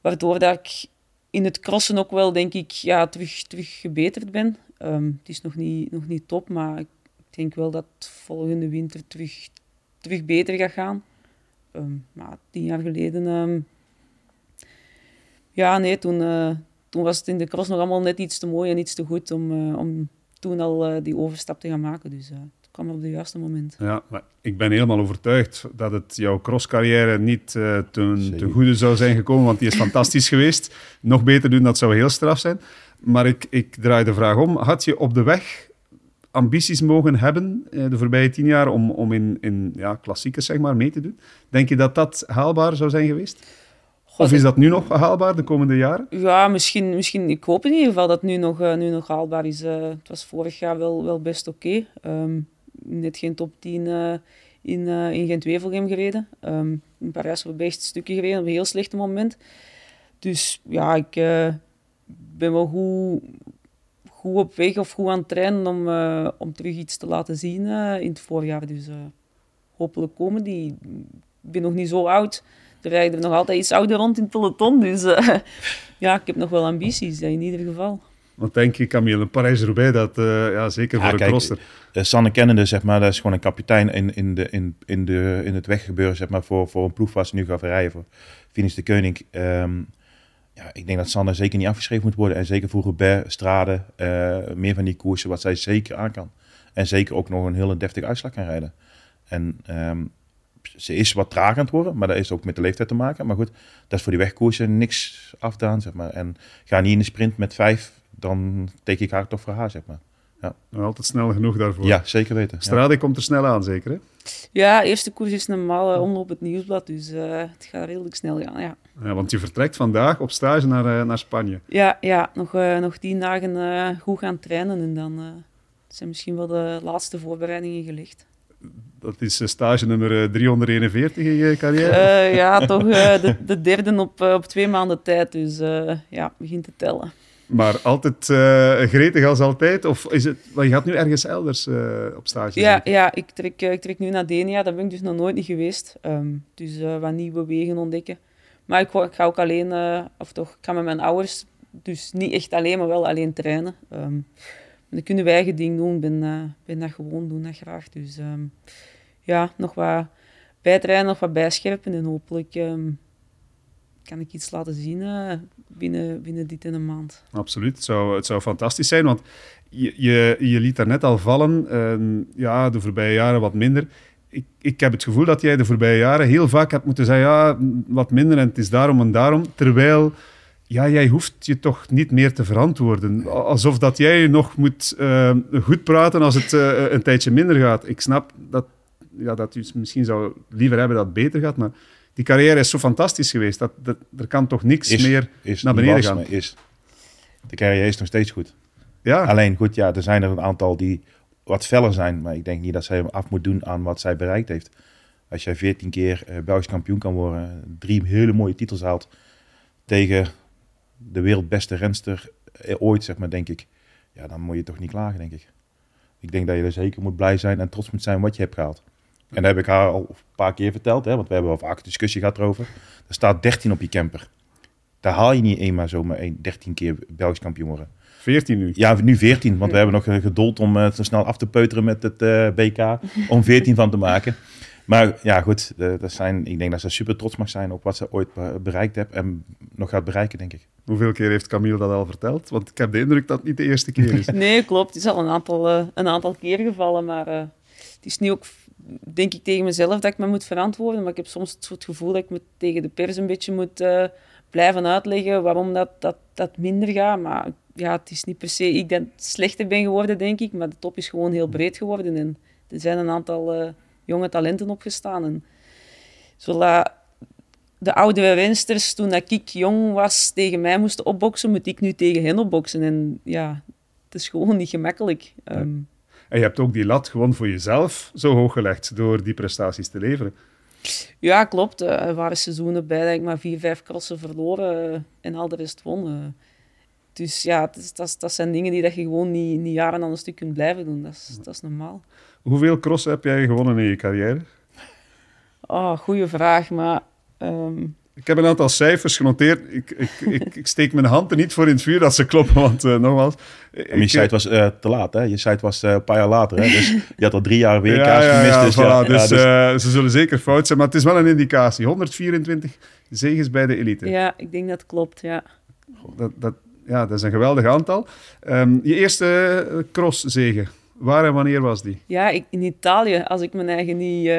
Waardoor dat ik in het crossen ook wel, denk ik, ja, terug, terug gebeterd ben. Um, het is nog niet, nog niet top, maar ik denk wel dat volgende winter terug terug beter gaat gaan. Um, maar tien jaar geleden, um, ja, nee, toen, uh, toen was het in de cross nog allemaal net iets te mooi en iets te goed om, uh, om toen al uh, die overstap te gaan maken. Dus het kwam op het juiste moment. Ja, maar ik ben helemaal overtuigd dat het jouw crosscarrière niet ten, ten goede zou zijn gekomen, want die is fantastisch geweest. Nog beter doen, dat zou heel straf zijn. Maar ik, ik draai de vraag om. Had je op de weg ambities mogen hebben eh, de voorbije tien jaar om, om in, in ja, klassiekers zeg maar, mee te doen. Denk je dat dat haalbaar zou zijn geweest? of is dat nu nog haalbaar de komende jaren? Ja, misschien, misschien ik hoop in ieder geval dat het nu nog, uh, nu nog haalbaar is. Uh, het was vorig jaar wel, wel best oké. Okay. Um, net geen top 10 uh, in, in Gent-Wevelgem gereden. Um, in Parijs op best stukje gereden op een heel slechte moment. Dus ja, ik ben wel goed, goed op weg of goed aan het trainen om, uh, om terug iets te laten zien uh, in het voorjaar. Dus uh, hopelijk komen die. Ik ben nog niet zo oud. Er rijden nog altijd iets ouder rond in het peloton. Dus ja, ik heb nog wel ambities in ieder geval. Wat denk je, Camille? Parijs-Roubaix, dat ja, zeker voor een crosser. Sanne Kennende, zeg maar, dat is gewoon een kapitein in, in, de, in, in, de, in het weggebeuren, zeg maar, voor, voor een ploeg waar ze nu gaan rijden, voor Finis de Koning. Um, ja, ik denk dat Sanne zeker niet afgeschreven moet worden. En zeker voor Roubaix, Strade, uh, meer van die koersen wat zij zeker aan kan. En zeker ook nog een hele deftige uitslag kan rijden. En um, ze is wat traag aan het worden, maar dat is ook met de leeftijd te maken. Maar goed, dat is voor die wegkoersen niks afdaan, zeg maar. En ga niet in de sprint met vijf, dan teken ik haar toch voor haar, zeg maar. Ja. Altijd snel genoeg daarvoor. Ja, zeker weten. Strade ja. komt er snel aan, zeker hè? Ja, eerste koers is normaal uh, omloop het nieuwsblad, dus uh, het gaat redelijk snel gaan, ja. Ja. Want je vertrekt vandaag op stage naar, uh, naar Spanje. Ja, ja nog, nog tien dagen goed gaan trainen en dan zijn misschien wel de laatste voorbereidingen gelegd. Dat is stage nummer 341 in je carrière? ja, toch de, de, derde op, op twee maanden tijd, dus ja, begint te tellen. Maar altijd uh, gretig als altijd? Of is het, je gaat nu ergens elders uh, op stage? Ja, ja ik, trek, ik trek nu naar Denia. Daar ben ik dus nog nooit niet geweest. Um, dus uh, wat nieuwe wegen ontdekken. Maar ik, ga ook alleen, of toch, ik ga met mijn ouders. Dus niet echt alleen, maar wel alleen trainen. Um, dan kunnen wij eigen ding doen. Ben, ben dat gewoon, doen dat graag. Dus um, ja, nog wat bijtrainen, nog wat bijscherpen. En hopelijk kan ik iets laten zien uh, binnen, binnen dit in een maand. Absoluut, het zou, het zou fantastisch zijn, want je, je, je liet daar net al vallen, ja, de voorbije jaren wat minder. Ik, ik heb het gevoel dat jij de voorbije jaren heel vaak hebt moeten zeggen, ja, wat minder en het is daarom en daarom, terwijl... Ja, jij hoeft je toch niet meer te verantwoorden. Alsof dat jij nog moet uh, goed praten als het uh, een tijdje minder gaat. Ik snap dat, ja, dat u misschien zou liever hebben dat het beter gaat, maar die carrière is zo fantastisch geweest. Dat, dat er kan toch niks is, meer is, naar beneden gaan. Is. De carrière is nog steeds goed. Ja. Alleen goed, ja, er zijn er een aantal die wat feller zijn. Maar ik denk niet dat zij hem af moet doen aan wat zij bereikt heeft. Als jij 14 keer uh, Belgisch kampioen kan worden, drie hele mooie titels haalt tegen de wereldbeste renster eh, ooit, zeg maar, denk ik. Ja, dan moet je toch niet klagen, denk ik. Ik denk dat je er zeker moet blij zijn en trots moet zijn wat je hebt gehaald. En daar heb ik haar al een paar keer verteld, hè, want we hebben wel vaak discussie gehad erover. Er staat 13 op je camper. Daar haal je niet eenmaal zomaar een 13 keer Belgisch kampioen worden. 14 nu. Ja, nu 14, want we hebben nog eh, geduld om uh, zo snel af te peuteren met het uh, BK. Om 14 van te maken. Maar ja, goed, dat zijn, ik denk dat ze super trots mag zijn op wat ze ooit bereikt heeft en nog gaat bereiken, denk ik. Hoeveel keer heeft Camille dat al verteld? Want ik heb de indruk dat het niet de eerste keer is. nee, klopt. Het is al een aantal, een aantal keer gevallen, maar het is nu ook denk ik tegen mezelf dat ik me moet verantwoorden. Maar ik heb soms het gevoel dat ik me tegen de pers een beetje moet uh, blijven uitleggen waarom dat, dat, dat minder gaat. Maar ja, het is niet per se ik dat slechter ben geworden, denk ik. Maar de top is gewoon heel breed geworden. En er zijn een aantal uh, jonge talenten opgestaan. En zodat de oudere rensters, toen dat ik jong was, tegen mij moesten opboksen, moet ik nu tegen hen opboksen. En ja, het is gewoon niet gemakkelijk. Um, en je hebt ook die lat gewoon voor jezelf zo hoog gelegd door die prestaties te leveren. Ja, klopt. Er waren seizoenen bij dat ik maar vier, vijf crossen verloren eh, en al de rest won. Dus ja, dat, dat, zijn dingen die dat je gewoon niet, niet jaren aan een stuk kunt blijven doen. Dat is, dat is normaal. Hoeveel crossen heb jij gewonnen in je carrière? Oh, goede vraag, maar... Ehm, ik heb een aantal cijfers genoteerd. Ik, ik, ik, ik, steek mijn hand er niet voor in het vuur dat ze kloppen, want uh, nogmaals... Ik, je site was uh, te laat, hè? Je site was uh, een paar jaar later, hè? Dus je had al drie jaar WK's ja, ja, gemist. Dus, ja, voilà, dus, dus... ze zullen zeker fout zijn, maar het is wel een indicatie. 124 zegens bij de elite. Ja, ik denk dat klopt, ja. Dat, dat, ja, dat is een geweldig aantal. Um, je eerste cross-zegen, waar en wanneer was die? Ja, ik, in Italië, als ik mijn eigen niet,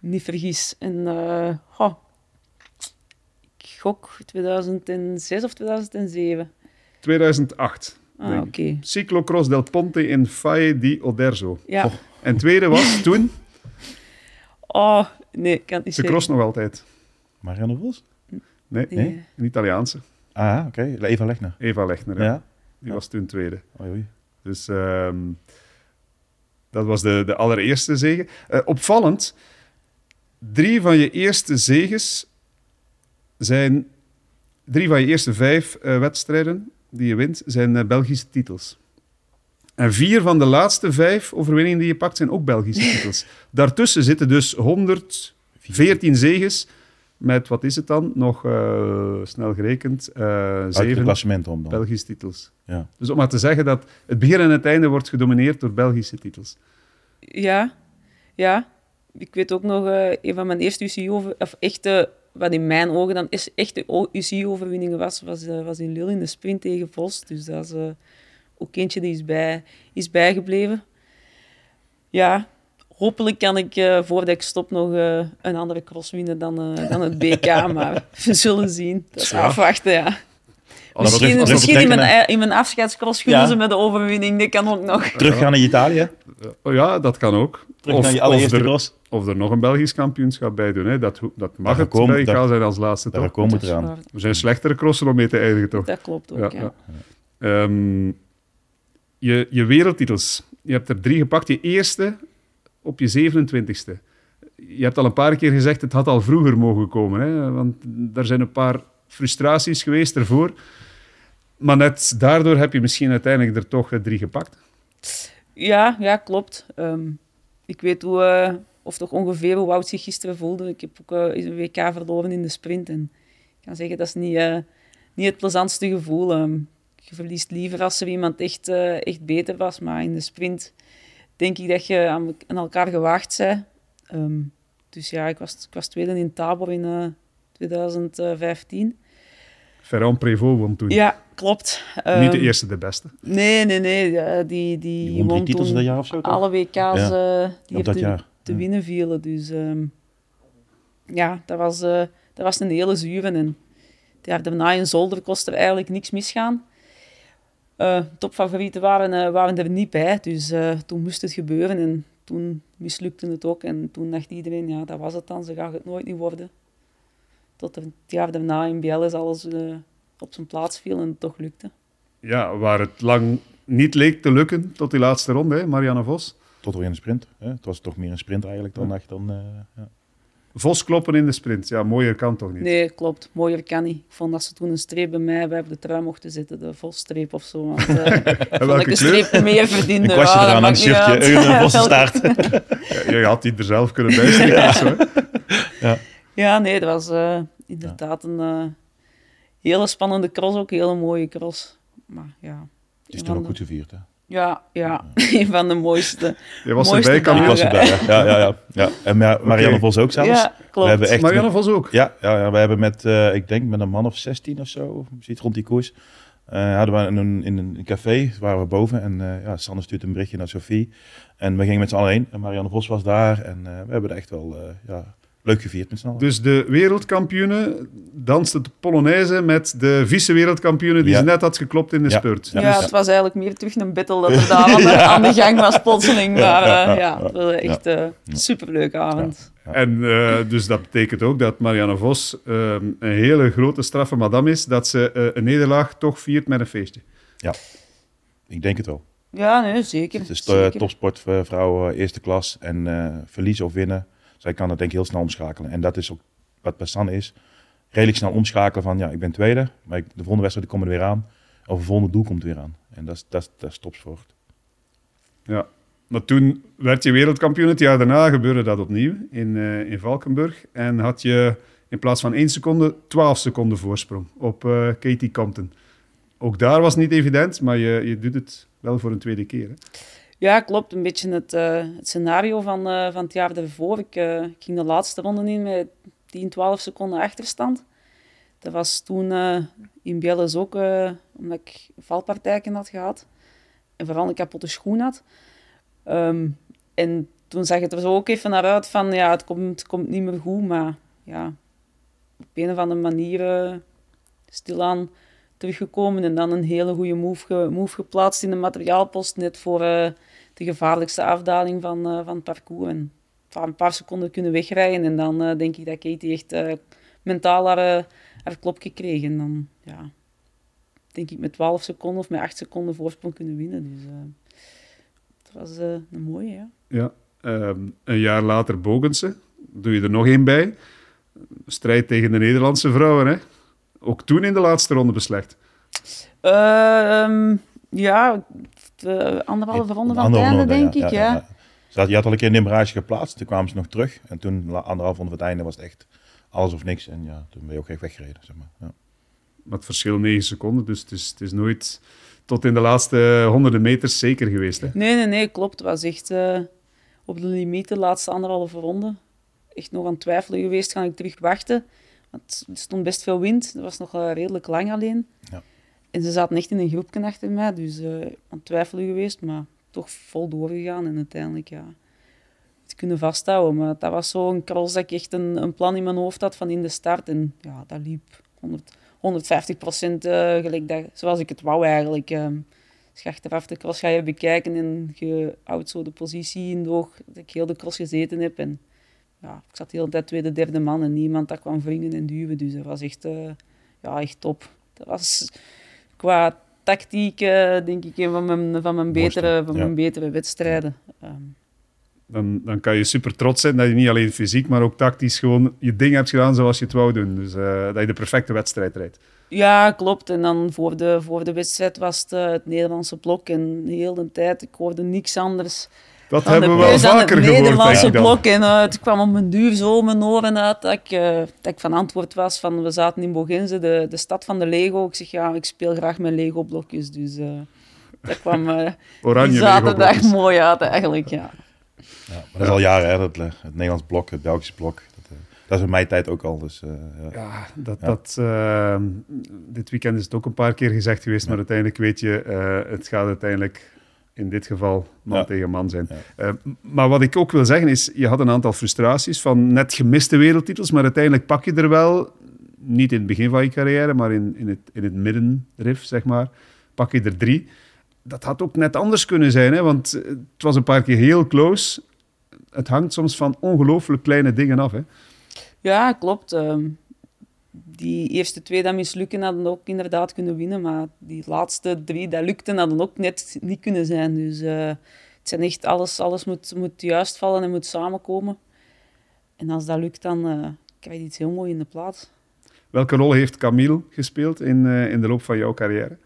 niet vergis. En... Oh, gok 2006 of 2007? 2008. Ah, oké. Okay. Cyclocross del Ponte in Faye di Oderzo. Ja. Oh. En tweede was toen? Oh, nee, kan niet Ze cross nog altijd. Marianne Vos? Nee, nee, een Italiaanse. Ah, oké. Okay. Eva Lechner. Eva Lechner, ja. Die was toen tweede. Oei, oei. Dus um, dat was de, de allereerste zege. Uh, opvallend, drie van je eerste zeges zijn drie van je eerste vijf uh, wedstrijden die je wint, zijn uh, Belgische titels. En vier van de laatste vijf overwinningen die je pakt, zijn ook Belgische titels. Daartussen zitten dus 114 zegens met, wat is het dan? Nog uh, snel gerekend, zeven om dan. Belgische titels. Ja. Dus om maar te zeggen dat het begin en het einde wordt gedomineerd door Belgische titels. Ja, ja. Ik weet ook nog, een van mijn eerste UCI over, of echte wat in mijn ogen dan is echt de UCI-overwinningen was, was, uh, was in Lille in de sprint tegen Vos. Dus dat is uh, ook eentje die is, bij, is bijgebleven. Ja, hopelijk kan ik uh, voordat ik stop nog een andere cross winnen dan, dan het BK. maar we zullen zien. Dat is afwachten, ja. Misschien, misschien in, mijn, in mijn afscheidscross gunnen ja. ze met de overwinning. Dat kan ook nog. Teruggaan naar Italië? Ja, dat kan ook. Terug of, naar je allereerste er, cross? Of er nog een Belgisch kampioenschap bij doen. Hè. Dat, dat mag het komen, BK zijn als laatste. Daar komen we eraan. Er zijn slechtere crossen om mee te eindigen, toch? Dat klopt ook, ja. ja. Um, je, je wereldtitels. Je hebt er drie gepakt. Je eerste op je 27ste. Je hebt al een paar keer gezegd, het had al vroeger mogen komen. Hè? Want er zijn een paar frustraties geweest ervoor. Maar net daardoor heb je misschien uiteindelijk er toch drie gepakt. Ja, ja klopt. Um, ik weet hoe, uh, of toch ongeveer hoe Wout zich gisteren voelde. Ik heb ook uh, een WK verloren in de sprint. En ik kan zeggen, dat is niet, uh, niet het plezantste gevoel. Um, je verliest liever als er iemand echt, echt beter was. Maar in de sprint denk ik dat je aan, aan elkaar gewaagd bent. Um, dus ja, ik was, ik was tweede in Tabor in 2015. Ferrand Prévost won toen. Ja, klopt. Niet de ehm, eerste, de beste. Nee, nee, nee. Die, die, die won titels dat jaar of zo, Alle WK's ja. uh, die dat te, jaar. Te winnen vielen. Dus um, ja, dat was, uh, dat was een hele zuur. En het jaar daarna in Zolder kost er eigenlijk niks misgaan. Uh, topfavorieten waren, waren er niet bij, dus toen moest het gebeuren. En toen mislukte het ook. En toen dacht iedereen, ja, dat was het dan. Ze gaat het nooit niet worden tot het jaar daarna in is alles uh, op zijn plaats viel en het toch lukte. Ja, waar het lang niet leek te lukken tot die laatste ronde, hè, Marianne Vos. Tot weer een sprint. Hè? Het was toch meer een sprint eigenlijk dan echt dan. Uh, ja. Vos kloppen in de sprint. Ja, mooier kan toch niet? Nee, klopt. Mooier kan niet. Ik vond dat ze toen een streep bij mij bij de trui mochten zitten, de Vos-streep of zo. Want, uh, vond welke ik een kleur? streep meer verdiende. Een kwastje Ja, eraan, een shirtje, een. Ja, je had die er zelf kunnen bijsteken zo. hè? Ja, nee, dat was eh, inderdaad een eh, hele spannende cross, ook een hele mooie cross. Maar ja, Het is van ook de- goed gevierd, hè? Ja, ja, een van de mooiste. Je was Mooiste erbij, kan was erbij, ja. ja, ja, ja. ja. En Ma- Marianne. Vos ook zelfs. Ja, klopt. We hebben echt Marianne Vos ook. Ja, ja, ja, we hebben met, eh, ik denk met een man of 16 of zo, zoiets rond die koers, eh, hadden we in een, in een café, waren we boven en eh ja, Sanne stuurt een berichtje naar Sophie. En we gingen met z'n allen heen en Marianne Vos was daar en eh, we hebben het echt wel eh, ja, leuk gevierd met z'n allen. Dus de wereldkampioene danste de Polonaise met de vice-wereldkampioene die Ja. ze net had geklopt in de Ja. spurt. Ja, Ja. het was eigenlijk meer terug een battle dat er daar aan de, aan de gang was, plotseling. Maar Ja, eh, ja, ja, ja, het was echt een Ja. superleuke avond. En eh, dus dat betekent ook dat Marianne Vos eh, een hele grote straffe madame is, dat ze eh, een nederlaag toch viert met een feestje. Ik denk het wel. Ja, nee, zeker. Het is topsportvrouw eerste klas en eh, verliezen of winnen, zij kan het denk ik heel snel omschakelen. En dat is ook wat Sanne is. Redelijk snel omschakelen van ja, ik ben tweede, maar ik, de volgende wedstrijd komt er weer aan. Of de volgende doel komt weer aan. En dat is, dat dat. Ja. Maar toen werd je wereldkampioen. Het jaar daarna gebeurde dat opnieuw in, eh, in Valkenburg. En had je in plaats van 1 seconde 12 seconden voorsprong op eh, Katie Compton. Ook daar was niet evident, maar je, je doet het wel voor een tweede keer. Hè? Ja, klopt. Een beetje het, eh, het scenario van, eh, van het jaar daarvoor. Ik, eh, ik ging de laatste ronde in met 10, 12 seconden achterstand. Dat was toen in Bielles ook, eh, omdat ik valpartijen had gehad. En vooral een kapotte schoen had. Ehm, en toen zag het er zo ook even naar uit van, ja, het komt, komt niet meer goed. Maar ja, op een of andere manier stilaan teruggekomen en dan een hele goede move, move geplaatst in de materiaalpost, net voor de gevaarlijkste afdaling van, eh, van het parcours. En een paar seconden kunnen wegrijden en dan eh, denk ik dat Katie echt eh, mentaal haar, haar klop gekregen. En dan, ja, denk ik met 12 seconden of met 8 seconden voorsprong kunnen winnen. Dus het was een mooie, ja. Ja. Ehm, een jaar later Bogense. Doe je er nog één bij. Strijd tegen de Nederlandse vrouwen. Hè? Ook toen in de laatste ronde beslecht. Ehm, ja, de anderhalve ronde van het Andere einde, ronde, denk ik, ja. Ze had, je had al een keer een nimmerage geplaatst, toen kwamen ze nog terug. En toen, anderhalf ronde van het einde, was het echt alles of niks. En ja, toen ben je ook echt weggereden, zeg maar. Ja. Maar het verschil 9 seconden, dus het is, het is nooit tot in de laatste honderden meters zeker geweest. Hè? Nee, nee, nee, klopt. Het was echt eh, op de limiet, de laatste anderhalve ronde. Echt nog aan het twijfelen geweest, ga ik terug wachten? Want er stond best veel wind, dat was nog eh, redelijk lang alleen. Ja. En ze zaten echt in een groepje achter mij, dus eh, aan twijfelen geweest, maar toch vol doorgegaan en uiteindelijk ja, het kunnen vasthouden. Maar dat was zo'n cross dat ik echt een, een plan in mijn hoofd had van in de start. En ja, dat liep 100, 150 procent eh, gelijk zoals ik het wou eigenlijk. Als je achteraf de cross ga je bekijken en je houdt zo de positie in door dat ik heel de cross gezeten heb. En ja, ik zat de hele tijd tweede, derde man en niemand dat kwam wringen en duwen. Dus dat was echt, eh, ja, echt top. Dat was qua tactiek, denk ik, een van mijn, van mijn, betere, van ja. mijn betere wedstrijden. Dan, dan kan je super trots zijn dat je niet alleen fysiek, maar ook tactisch gewoon je ding hebt gedaan zoals je het wou doen. Dus eh, dat je de perfecte wedstrijd rijdt. Ja, klopt. En dan voor de, voor de wedstrijd was het eh, het Nederlandse blok. En de hele tijd, ik hoorde niks anders Dat hebben de we wel vaker het gehoord, denk Nederlandse blok. En eh, het kwam op mijn duur zo mijn oren uit dat ik, eh, dat ik van antwoord was van we zaten in Bogense, de, de stad van de Lego. Ik zeg ja, ik speel graag met Lego-blokjes. Dus eh dat kwam Oranje die zaterdag mooi uit eigenlijk, ja. Ja, maar dat is al jaren, hè, dat, het Nederlands blok, het Belgische blok. Dat, dat is in mijn tijd ook al. Dus, eh, ja. Ja, dat, Ja. dat, eh, dit weekend is het ook een paar keer gezegd geweest, maar uiteindelijk weet je, eh, het gaat uiteindelijk in dit geval man Ja. tegen man zijn. Ja. Eh, maar wat ik ook wil zeggen is, je had een aantal frustraties van net gemiste wereldtitels, maar uiteindelijk pak je er wel, niet in het begin van je carrière, maar in, in, het, in het middenrif, zeg maar, pak je er drie. Dat had ook net anders kunnen zijn, hè, want eh, het was een paar keer heel close. Het hangt soms van ongelooflijk kleine dingen af. Hè. Ja, klopt. Ehm, die eerste twee dat mislukken hadden ook inderdaad kunnen winnen, maar die laatste drie dat lukten hadden ook net niet kunnen zijn. Dus eh, het zijn echt alles, alles moet, moet juist vallen en moet samenkomen. en als dat lukt, dan uh, krijg je iets heel mooi in de plaats. Welke rol heeft Camille gespeeld in, uh, in de loop van jouw carrière?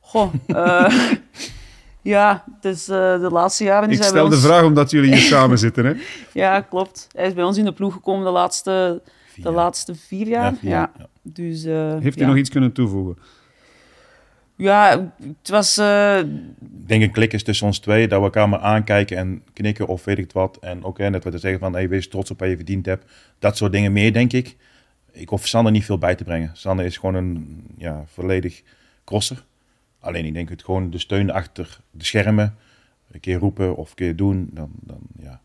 Goh, ja, dus de laatste jaren... Ik stel de vraag omdat jullie hier samen zitten, hè? Ja, klopt. Hij is bij ons in de ploeg gekomen de laatste, vier de laatste vier jaar. Ja, ja. Dus, heeft hij nog iets kunnen toevoegen? Ja, het was... Uh... Ik denk een klik is tussen ons twee, dat we elkaar maar aankijken en knikken of weet ik wat. En ook net wat te zeggen van, hey, wees trots op wat je verdiend hebt. Dat soort dingen meer, denk ik. Ik hoef Sander niet veel bij te brengen. Sander is gewoon een ja, volledig crosser. Alleen ik denk het gewoon de steun achter de schermen. Een keer roepen of een keer doen. Dan, dan, ja.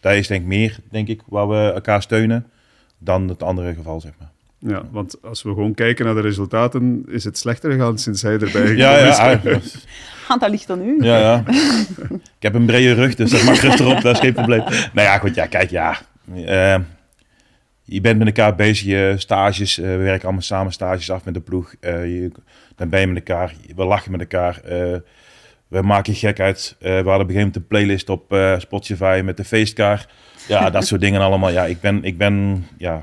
Dat is denk ik meer, denk ik, waar we elkaar steunen dan het andere geval, zeg maar. Ja, want als we gewoon kijken naar de resultaten, is het slechter gegaan sinds hij erbij ja, ja, ja. Ah, dat ligt dan nu. Ja, ja. Ik heb een brede rug, dus dat mag rustig op, dat is geen probleem. Nou ja, goed, ja, kijk, ja. Uh, je bent met elkaar bezig, je stages, uh, we werken allemaal samen stages af met de ploeg. Uh, je, dan ben je met elkaar, we lachen met elkaar. We maken gek uit. we hadden op een gegeven moment een playlist op Spotify met de feestkaar. Ja, dat soort dingen allemaal. Ja, ik ben, ik ben ja,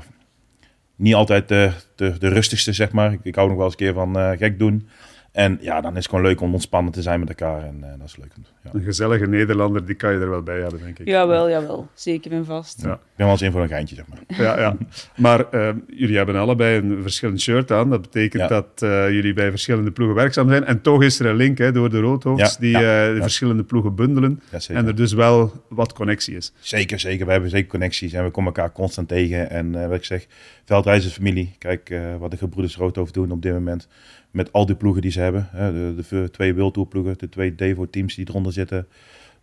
niet altijd de, de, de rustigste, zeg maar. Ik, ik hou nog wel eens een keer van uh, gek doen. En ja, dan is het gewoon leuk om ontspannen te zijn met elkaar. En uh, dat is leuk. Ja. Een gezellige Nederlander, die kan je er wel bij hebben, denk ik. Jawel, jawel. Zeker en vast. Ja. Ik ben wel eens in voor een geintje, zeg maar. Ja, ja. Maar uh, jullie hebben allebei een verschillend shirt aan. Dat betekent dat uh, jullie bij verschillende ploegen werkzaam zijn. En toch is er een link hè, door de Roodhoofds die de verschillende ploegen bundelen. en er dus wel wat connectie is. Zeker, zeker. We hebben zeker connecties en we komen elkaar constant tegen. En wat ik zeg, Veldreis is familie. Kijk wat de gebroeders Roodhoofd doen op dit moment met al die ploegen die ze hebben. De, de, twee World Tour ploegen, de twee Devo teams die eronder zitten.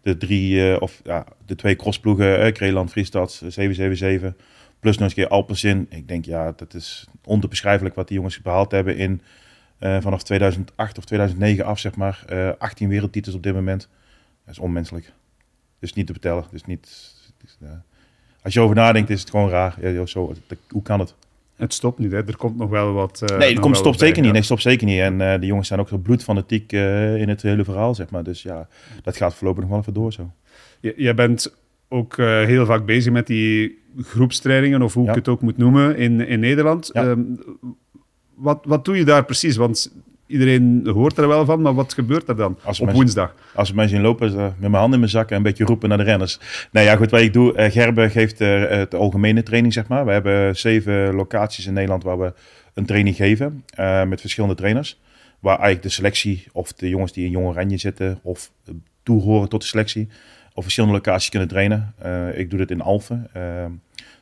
De drie, uh, of ja, de twee crossploegen, uh, Kreeland, Friestad, 777. Plus nog eens een keer Alpecin. Ik denk, ja, dat is onbeschrijfelijk wat die jongens behaald hebben in uh, vanaf 2008 of 2009 af, zeg maar. 18 wereldtitels op dit moment. Dat is onmenselijk. Dus niet te vertellen. Dus niet, als je over nadenkt, is het gewoon raar. Ja, zo, hoe kan het? Het stopt niet, hè? er komt nog wel wat. Uh, nee, er komt stopt zeker niet. Nee, stopt zeker niet. En uh, de jongens zijn ook zo bloedfanatiek uh, in het hele verhaal, zeg maar. Dus ja, dat gaat voorlopig nog wel even door zo. Je, jij bent ook heel vaak bezig met die groepstrainingen, of hoe ik het ook moet noemen, in, in Nederland. Ja. Um, wat, wat doe je daar precies? Want iedereen hoort er wel van, maar wat gebeurt er dan op woensdag? Als we mij zien lopen, met mijn handen in mijn zak en een beetje roepen naar de renners. Nou ja, goed, wat ik doe, uh, Gerbe geeft de algemene training, zeg maar. We hebben zeven locaties in Nederland waar we een training geven uh, met verschillende trainers. Waar eigenlijk de selectie, of de jongens die in Jong Oranje zitten, of toehoren tot de selectie, op verschillende locaties kunnen trainen. ik doe dit in Alphen.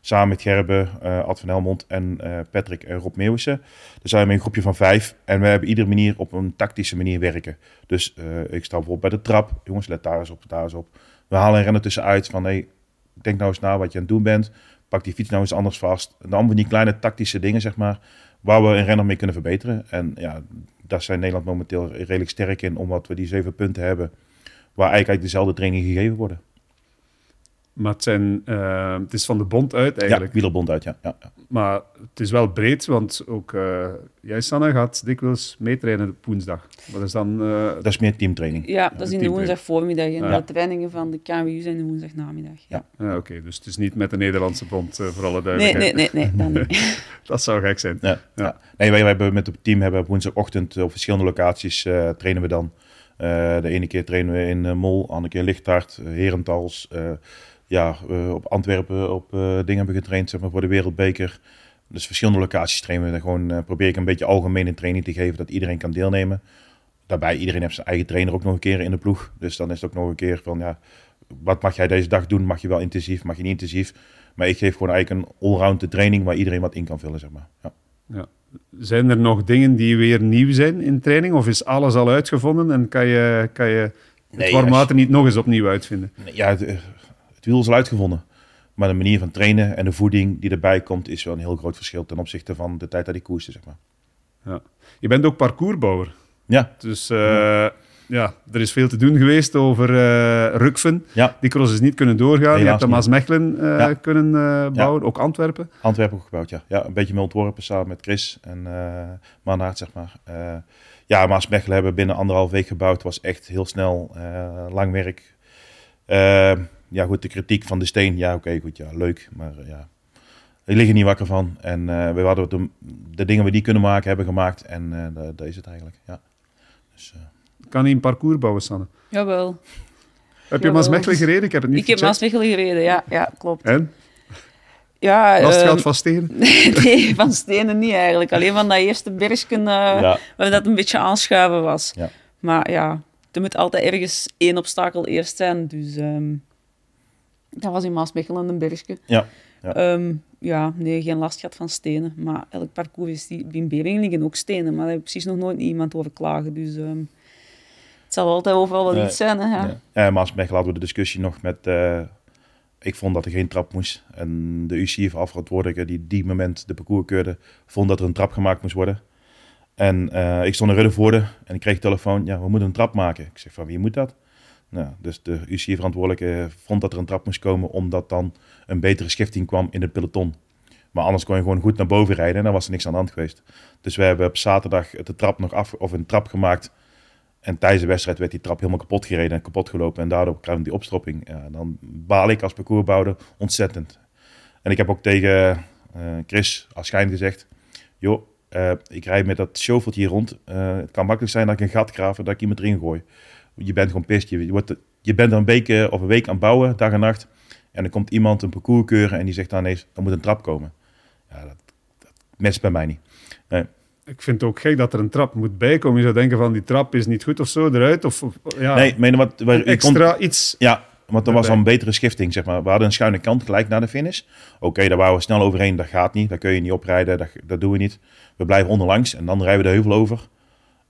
Samen met Gerbe, uh, Ad van Helmond en uh, Patrick en Rob Meeuwissen. Dus zijn we een groepje van vijf. En we hebben iedere manier op een tactische manier werken. Dus ik sta bijvoorbeeld bij de trap. Jongens, let daar eens op, daar eens op. We halen een renner tussenuit van... Hey, denk nou eens na wat je aan het doen bent. Pak die fiets nou eens anders vast. Dan van die kleine tactische dingen, zeg maar... waar we een renner mee kunnen verbeteren. En ja, daar zijn Nederland momenteel redelijk sterk in... omdat we die zeven punten hebben... waar eigenlijk dezelfde training gegeven worden. Maar het, zijn, uh, het is van de bond uit eigenlijk. Ja, wielerbond uit, ja. ja, ja. Maar het is wel breed, want ook uh, jij, Sanne, gaat dikwijls meetrainen op woensdag. Wat is dan... Uh, dat is meer teamtraining. Ja, dat is in de woensdag voormiddag. En ja. de trainingen van de KWU zijn de woensdag namiddag. Ja. ja. Oké, dus het is niet met de Nederlandse bond, voor alle duidelijkheid. Nee, nee, nee, nee, niet. dat zou gek zijn. Ja. Ja. Nee, wij, wij hebben met het team hebben op woensdagochtend op verschillende locaties trainen we dan. De ene keer trainen we in Mol, de andere keer Lichthart, Herentals ja, op Antwerpen op dingen hebben getraind zeg maar, voor de Wereldbeker. Dus verschillende locaties trainen we. gewoon probeer ik een beetje algemene training te geven, dat iedereen kan deelnemen. Daarbij, iedereen heeft zijn eigen trainer ook nog een keer in de ploeg. Dus dan is het ook nog een keer van, ja, wat mag jij deze dag doen? Mag je wel intensief, mag je niet intensief? Maar ik geef gewoon eigenlijk een allround training waar iedereen wat in kan vullen, zeg maar. Ja. ja. Zijn er nog dingen die weer nieuw zijn in training? Of is alles al uitgevonden en kan je, kan je het nee, niet nog eens opnieuw uitvinden? Ja, het wiel is al uitgevonden. Maar de manier van trainen en de voeding die erbij komt, is wel een heel groot verschil ten opzichte van de tijd dat ik koerste, zeg maar. Ja. Je bent ook parcoursbouwer. Ja. Dus uh, ja. Er is veel te doen geweest over uh, Rukven. Ja. Die cross is niet kunnen doorgaan. je hebt de Maasmechelen uh, ja. kunnen bouwen, ook Antwerpen. Antwerpen ook gebouwd, ja. ja een beetje mee ontworpen samen met Chris en uh, zeg maar. ja, Maasmechelen hebben binnen anderhalf week gebouwd. was echt heel snel, lang werk ja, goed, de kritiek van de steen, ja, oké, goed, ja, leuk. Maar ja, ik lig er niet wakker van. En we hadden de, de dingen die we die kunnen maken, hebben gemaakt. En dat is het eigenlijk, ja. Dus, kan hij een parcours bouwen, Sanne? Jawel. Heb je Maasmechelen gereden? Ik heb het niet Ik heb Maasmechelen gereden, ja, ja klopt. En? Ja, Last gehad van stenen? nee, van stenen niet eigenlijk. Alleen van dat eerste bergje uh, ja. waar dat een beetje aanschuiven was. Ja. Maar ja, er moet altijd ergens één obstakel eerst zijn. Dus um, dat was in Maasmechelen een bergje. Ja. Ja. Um, ja, nee, geen last gehad van stenen. Maar elk parcours is die, in Beringen liggen ook stenen. Maar daar heb precies nog nooit iemand over klagen. Dus um, het zal altijd overal wel iets zijn. Hè, ja. Ja, ja Maasmechelen hadden we de discussie nog met... Uh, ik vond dat er geen trap moest. En de UCI-verantwoordelijke die die moment de parcours keurde, vond dat er een trap gemaakt moest worden. En uh, ik stond in Ruddervoorde en ik kreeg telefoon, ja, we moeten een trap maken. Ik zeg van, wie moet dat? Nou, dus de UCI-verantwoordelijke vond dat er een trap moest komen, omdat dan een betere schifting kwam in het peloton. Maar anders kon je gewoon goed naar boven rijden en dan was er niks aan de hand geweest. Dus we hebben op zaterdag de trap nog af, of een trap gemaakt. En tijdens de wedstrijd werd die trap helemaal kapot gereden en kapot gelopen. En daardoor kwam die opstropping. Dan baal ik als parcoursbouwer ontzettend. En ik heb ook tegen uh, Chris Aschijn gezegd... joh, uh, ik rijd met dat shoveltje hier rond. Uh, het kan makkelijk zijn dat ik een gat graaf en dat ik iemand erin gooi. Je bent gewoon pist. Je, wordt, je bent er een week of een week aan het bouwen, dag en nacht. En dan komt iemand een parcours keuren en die zegt dan ineens, er moet een trap komen. Ja, dat, dat mest bij mij niet. Ik vind het ook gek dat er een trap moet bijkomen. Je zou denken van die trap is niet goed of zo eruit. Of, of ja, nee, meen wat, waar, extra kon, iets. Ja, want er was al een betere schifting, zeg maar. We hadden een schuine kant gelijk naar de finish. Oké, okay, daar waren we snel overheen. Dat gaat niet. Daar kun je niet oprijden. Dat, dat doen we niet. We blijven onderlangs en dan rijden we de heuvel over.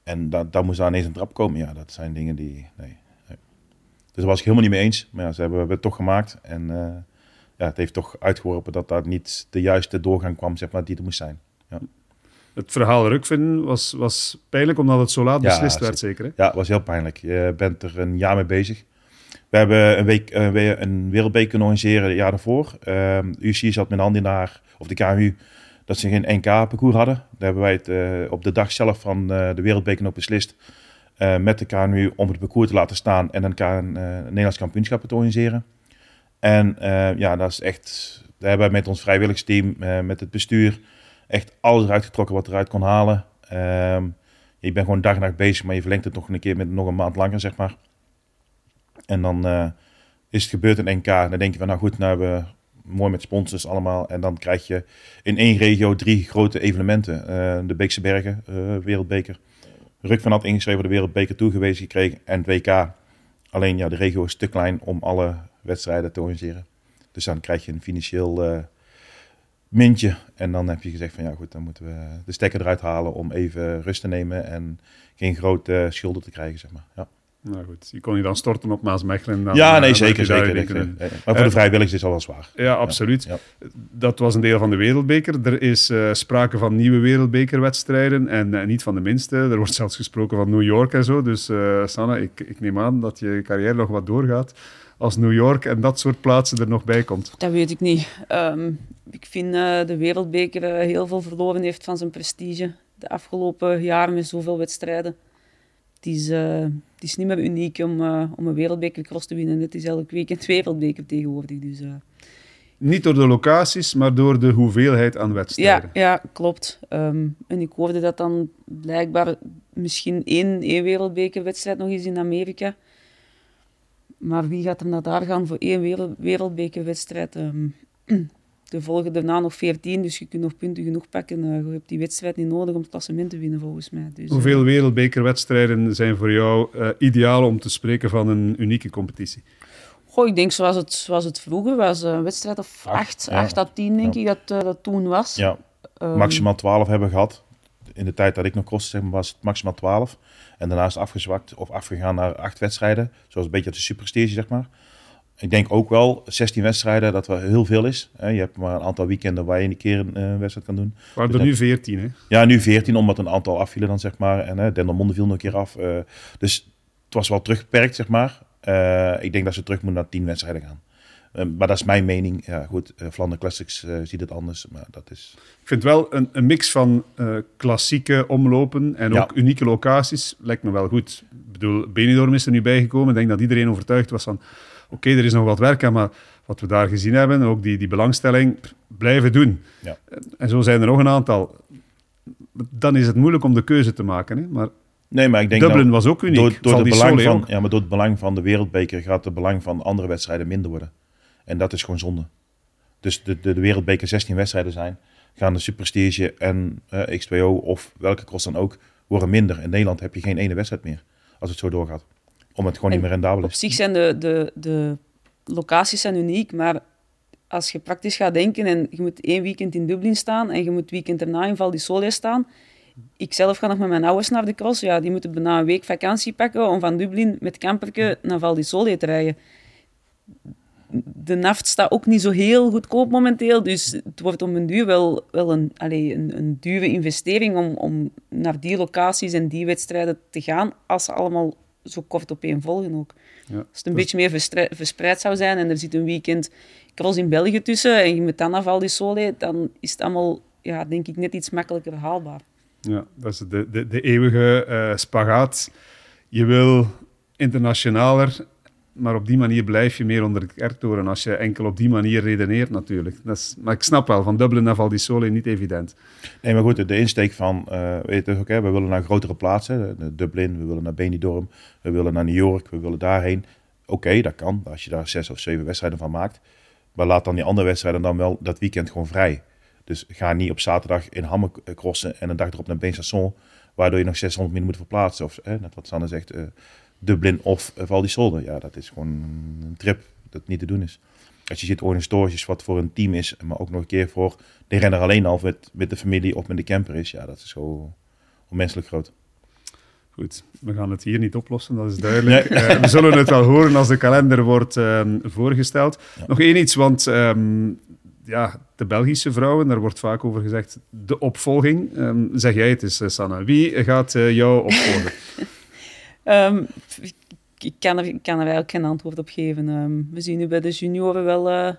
En dan, dan moest daar ineens een trap komen. Ja, dat zijn dingen die... Nee, nee. Dus daar was ik helemaal niet mee eens. Maar ja, ze hebben het toch gemaakt. En uh, ja, het heeft toch uitgeworpen dat daar niet de juiste doorgang kwam, zeg maar, die er moest zijn. Het verhaal Rukvinden was, was pijnlijk omdat het zo laat beslist werd, zeker? Hè? Ja, het was heel pijnlijk. Je bent er een jaar mee bezig. We hebben een week uh, een wereldbeker organiseren het jaar daarvoor. Uh, UCI zat met handen of de KMU, dat ze geen NK-parcours hadden. Daar hebben wij het uh, op de dag zelf van uh, de wereldbeker nog beslist. met de KMU om het parcours te laten staan en een, Nederlands kampioenschap te organiseren. En ja, dat is echt. Daar hebben met ons vrijwilligsteam, met het bestuur, echt alles eruit getrokken wat eruit kon halen. Ehm, je bent gewoon dag en nacht bezig, maar je verlengt het nog een keer met nog een maand langer, zeg maar. En dan uh, is het gebeurd in NK. Dan denk je van, nou goed, nou hebben we mooi met sponsors allemaal. En dan krijg je in één regio drie grote evenementen. Uh, de Beekse Bergen, uh, Wereldbeker. Ruk van had ingeschreven de Wereldbeker toegewezen gekregen. En het WK. Alleen ja, de regio is te klein om alle wedstrijden te organiseren. Dus dan krijg je een financieel mintje. En dan heb je gezegd van ja goed, dan moeten we de stekker eruit halen om even rust te nemen. En geen grote schulden te krijgen, zeg maar. Ja. Nou goed, je kon je dan storten op Maasmechelen. Dan, ja, nee, zeker. zeker, zeker. Maar voor de vrijwilligers is al wel zwaar. Ja, absoluut. Ja, ja. Dat was een deel van de wereldbeker. Er is uh, sprake van nieuwe wereldbekerwedstrijden en uh, niet van de minste. Er wordt zelfs gesproken van New York en zo. Dus Sanne, ik, ik neem aan dat je carrière nog wat doorgaat als New York en dat soort plaatsen er nog bij komt. Dat weet ik niet. Um, ik vind de wereldbeker heel veel verloren heeft van zijn prestige. De afgelopen jaren met zoveel wedstrijden. Het is, uh, het is niet meer uniek om, om een wereldbekercross te winnen. Het is elk weekend wereldbeker tegenwoordig. Dus. Niet door de locaties, maar door de hoeveelheid aan wedstrijden. Ja, ja klopt. Um, en ik hoorde dat dan blijkbaar misschien één, één wereldbekerwedstrijd nog is in Amerika. Maar wie gaat er naar daar gaan voor één wereld, wereldbekerwedstrijd? Um, de volgende daarna nog 14, dus je kunt nog punten genoeg pakken. Uh, je hebt die wedstrijd niet nodig om het klassement te winnen, volgens mij. Dus, Hoeveel wereldbekerwedstrijden zijn voor jou uh, ideaal om te spreken van een unieke competitie? Goh, ik denk zoals het, zoals het vroeger was, een wedstrijd of 8, 8 à 10 denk ja. ik dat uh, dat toen was. Ja, um, maximaal 12 hebben we gehad. In de tijd dat ik nog kostte, zeg maar, was het maximaal 12. En daarna is het afgezwakt of afgegaan naar 8 wedstrijden. Zoals een beetje de superstitie, zeg maar. Ik denk ook wel 16 wedstrijden dat wel heel veel is. Je hebt maar een aantal weekenden waar je een keer een uh, wedstrijd kan doen. Maar dus er nu 14, hè? Ja, nu 14, omdat een aantal afvielen dan, zeg maar. En uh, Dendermonde viel nog een keer af. Uh, dus het was wel teruggeperkt, zeg maar. Uh, ik denk dat ze terug moeten naar 10 wedstrijden gaan. Uh, maar dat is mijn mening. Ja, goed, uh, Vlaanderen Classics uh, ziet het anders, maar dat is... Ik vind wel een, een mix van klassieke omlopen en ja. ook unieke locaties lijkt me wel goed. Ik bedoel, Benidorm is er nu bijgekomen. Ik denk dat iedereen overtuigd was van oké, er is nog wat werk aan, maar wat we daar gezien hebben, ook die, die belangstelling, blijven doen. Ja. En zo zijn er nog een aantal. Dan is het moeilijk om de keuze te maken. Hè? Maar Nee, maar ik denk Dublin nou, was ook uniek. door, door, belang van, ook. ja, maar door het belang van de wereldbeker gaat het belang van andere wedstrijden minder worden. En dat is gewoon zonde. Dus de, de, de wereldbeker 16 wedstrijden zijn, gaan de Superprestige en eh, X2O of welke cross dan ook, worden minder. In Nederland heb je geen ene wedstrijd meer, als het zo doorgaat. Om het gewoon En niet meer rendabel Op is. zich zijn de, de, de locaties zijn uniek, maar als je praktisch gaat denken en je moet één weekend in Dublin staan en je moet weekend erna in Val di Sole staan. Ik zelf ga nog met mijn ouders naar de cross. Ja, die moeten bijna een week vakantie pakken om van Dublin met camperke naar Val di Sole te rijden. De naft staat ook niet zo heel goedkoop momenteel, dus het wordt om een duur wel, wel een, allee, een, een dure investering om, om naar die locaties en die wedstrijden te gaan, als ze allemaal zo kort opeenvolgen ook. Ja. Als het een beetje meer verspreid zou zijn en er zit een weekend cross in België tussen en je moet dan Val di Sole, dan is het allemaal, ja, denk ik, net iets makkelijker haalbaar. Ja, dat is de, de, de eeuwige eh, spagaat. Je wil internationaler, maar op die manier blijf je meer onder de kerktoren als je enkel op die manier redeneert natuurlijk. Dat is, maar ik snap wel, van Dublin naar Val di Sole niet evident. Nee, maar goed, de, insteek van, eh weet je, oké, we willen naar grotere plaatsen, Dublin, we willen naar Benidorm, we willen naar New York, we willen daarheen. Oké, dat kan, als je daar zes of zeven wedstrijden van maakt. Maar laat dan die andere wedstrijden dan wel dat weekend gewoon vrij. Dus ga niet op zaterdag in Hamme eh, crossen en een dag erop naar Besançon, waardoor je nog 600 minuten moet verplaatsen. Of net wat Sanne zegt, eh, Dublin of Val di Solde. Ja, dat is gewoon een trip dat niet te doen is. Als je ziet organisatorisch wat voor een team is, maar ook nog een keer voor de renner alleen al met, met de familie of met de camper is, ja, dat is zo onmenselijk groot. Goed, we gaan het hier niet oplossen, dat is duidelijk. Eh, we zullen het wel horen als de kalender wordt ehm, voorgesteld. Ja. Nog één iets, want ehm, ja, de Belgische vrouwen, daar wordt vaak over gezegd, de opvolging. Ehm, zeg jij het eens, eh, Sanne. Wie gaat eh, jou opvolgen? Ehm, ik, kan er, ik kan er eigenlijk geen antwoord op geven. Ehm, we zien nu bij de junioren wel, eh,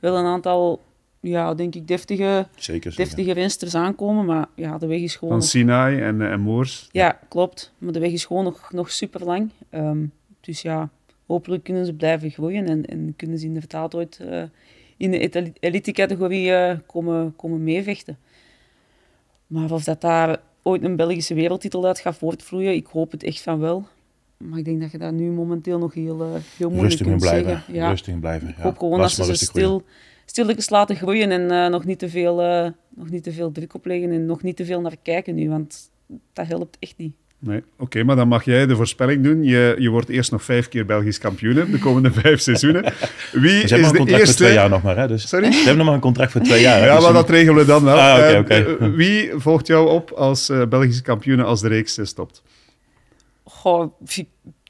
wel een aantal, ja, denk ik, deftige, Zeker. zeker. deftige aankomen, maar ja, de weg is gewoon Van nog Sinai en, eh, en Moors. Ja, klopt. Maar de weg is gewoon nog, nog super lang. dus ja, hopelijk kunnen ze blijven groeien en, en kunnen ze inderdaad ooit eh, in de elite-categorie komen, komen meevechten. Maar of dat daar ooit een Belgische wereldtitel uit gaat voortvloeien, ik hoop het echt van wel. Maar ik denk dat je dat nu momenteel nog heel, eh, heel moeilijk Rustig in kunt blijven. zeggen. Ja. Rustig in blijven. Ik ja. hoop gewoon Laat dat ze stil, stilletjes laten groeien en eh, nog, niet te veel, eh, nog niet te veel druk opleggen en nog niet te veel naar kijken nu, want dat helpt echt niet. Nee, oké, maar dan mag jij de voorspelling doen. Je, je wordt eerst nog vijf keer Belgisch kampioen de komende vijf seizoenen. Wie Ze is hebben maar de een contract voor eerste... twee jaar nog maar. Hè, dus. Sorry? Ze hebben nog maar een contract voor twee jaar. hè, Ja, dus maar dat regelen we dan wel. Ah, oké, Eh, oké. eh, wie volgt jou op als eh, Belgische kampioen als de reeks eh, stopt? pro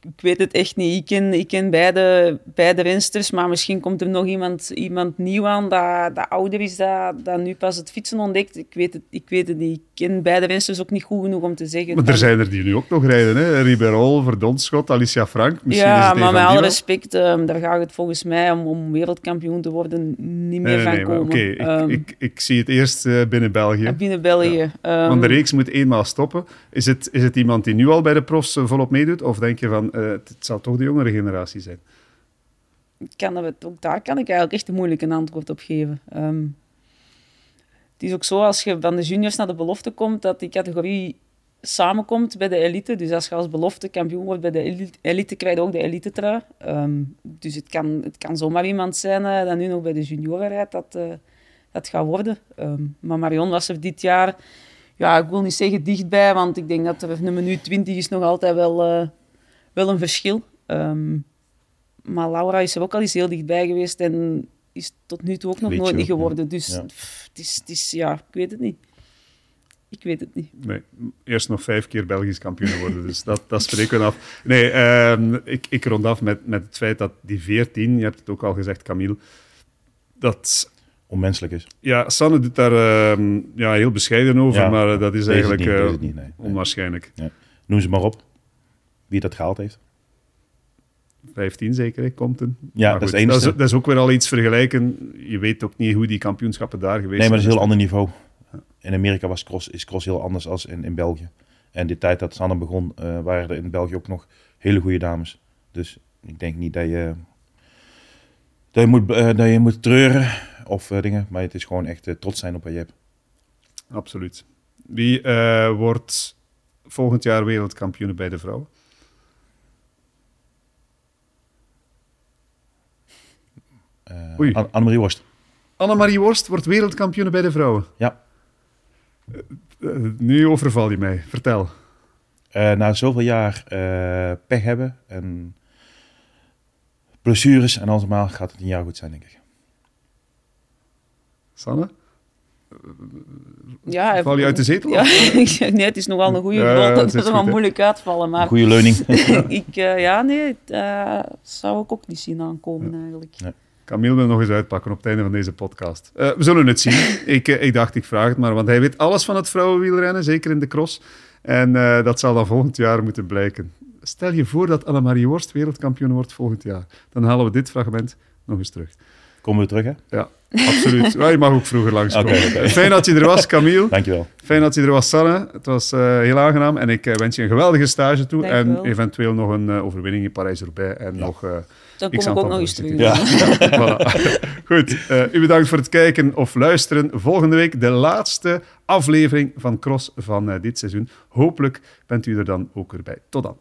ik, weet het echt niet. Ik ken, ik ken beide, beide rensters, maar misschien komt er nog iemand, iemand nieuw aan dat, dat ouder is, dat, dat nu pas het fietsen ontdekt. Ik weet het, ik weet het niet. Ik ken beide rensters ook niet goed genoeg om te zeggen. Maar er zijn er die nu ook nog rijden. Hè? Riberol, Verdonschot, Alicia Frank. Misschien is ja, het een maar met alle respect, ehm, daar gaat het volgens mij om, om wereldkampioen te worden niet meer Nee, nee, van nee, komen. Oké, ik, Ehm, ik, ik zie het eerst eh, binnen België. binnen België. Ehm, Want de reeks moet eenmaal stoppen. Is het, is het iemand die nu al bij de profs eh, volop meedoet? Of denk je van, eh, het, zal toch de jongere generatie zijn? ook daar kan ik eigenlijk echt een moeilijk een antwoord op geven. Ehm, het is ook zo, als je van de juniors naar de belofte komt, dat die categorie samenkomt bij de elite. Dus als je als belofte kampioen wordt bij de elite, elite krijg je ook de elite trui. Ehm, dus het kan, het kan zomaar iemand zijn eh, dat nu nog bij de junioren rijdt, dat eh, dat gaat worden. Ehm, maar Marion was er dit jaar, ja, ik wil niet zeggen dichtbij, want ik denk dat er een minuut 20 is nog altijd wel, wel een verschil. Ehm, maar Laura is er ook al eens heel dichtbij geweest en is tot nu toe ook nog nooit niet geworden. Dus Ja. pff, het, is, het is, ja, ik weet het niet. Ik weet het niet. Nee, eerst nog vijf keer Belgisch kampioen worden. Dus dat, dat spreken we af. Nee, ehm, ik, ik rond af met, met het feit dat die 14, je hebt het ook al gezegd, Camille, dat... Onmenselijk is. Ja, Sanne doet daar ehm, ja, heel bescheiden over, Ja, maar eh, dat is eigenlijk niet, eh, deze niet, nee. Nee. onwaarschijnlijk. Noem ze maar op. Wie dat gehaald heeft. 15 zeker, hè, Compton. Ja, Maar dat is goed, dat, is, enige. dat is ook weer al iets vergelijken. Je weet ook niet hoe die kampioenschappen daar geweest Nee, maar dat is een zijn. heel ander niveau. In Amerika was cross, is cross heel anders dan in, in België. En de tijd dat Sanne begon, eh, waren er in België ook nog hele goede dames. Dus ik denk niet dat je Dat je moet, eh, dat je moet treuren of eh, dingen, maar het is gewoon echt trots zijn op wat je hebt. Absoluut. Wie wordt volgend jaar wereldkampioen bij de vrouwen? Eh. Anne- Annemarie Worst. Annemarie Worst wordt wereldkampioen bij de vrouwen. Ja. Eh, nu overval je mij. Vertel. Eh, na zoveel jaar eh, pech hebben en blessures en allemaal gaat het een jaar goed zijn, denk ik. Sanne? Ja, Val je uit de zetel? Ja, nee, het is nogal een goede Ja, goal. dat is wel moeilijk uitvallen. Maar goede leuning. ik, eh, ja, nee, dat zou ik ook niet zien aankomen eigenlijk. Camille wil nog eens uitpakken op het einde van deze podcast. Eh, we zullen het zien. ik, eh, ik dacht, ik vraag het maar, want hij weet alles van het vrouwenwielrennen, zeker in de cross. En eh, dat zal dan volgend jaar moeten blijken. Stel je voor dat Annemarie Worst wereldkampioen wordt volgend jaar. Dan halen we dit fragment nog eens terug. Komen we terug, hè? Ja, absoluut. Je mag ook vroeger langskomen. Oké, oké. Fijn dat je er was, Camille. Dankjewel. Fijn dat je er was, Sanne. Het was eh, heel aangenaam. En ik wens je een geweldige stage toe. Dank en eventueel nog een eh, overwinning in Parijs-Roubaix. En nog... Dan kom ik, ook nog eens terug. Ja. voilà. Goed, eh, u bedankt voor het kijken of luisteren. Volgende week de laatste aflevering van Cross van eh, dit seizoen. Hopelijk bent u er dan ook weer bij. Tot dan.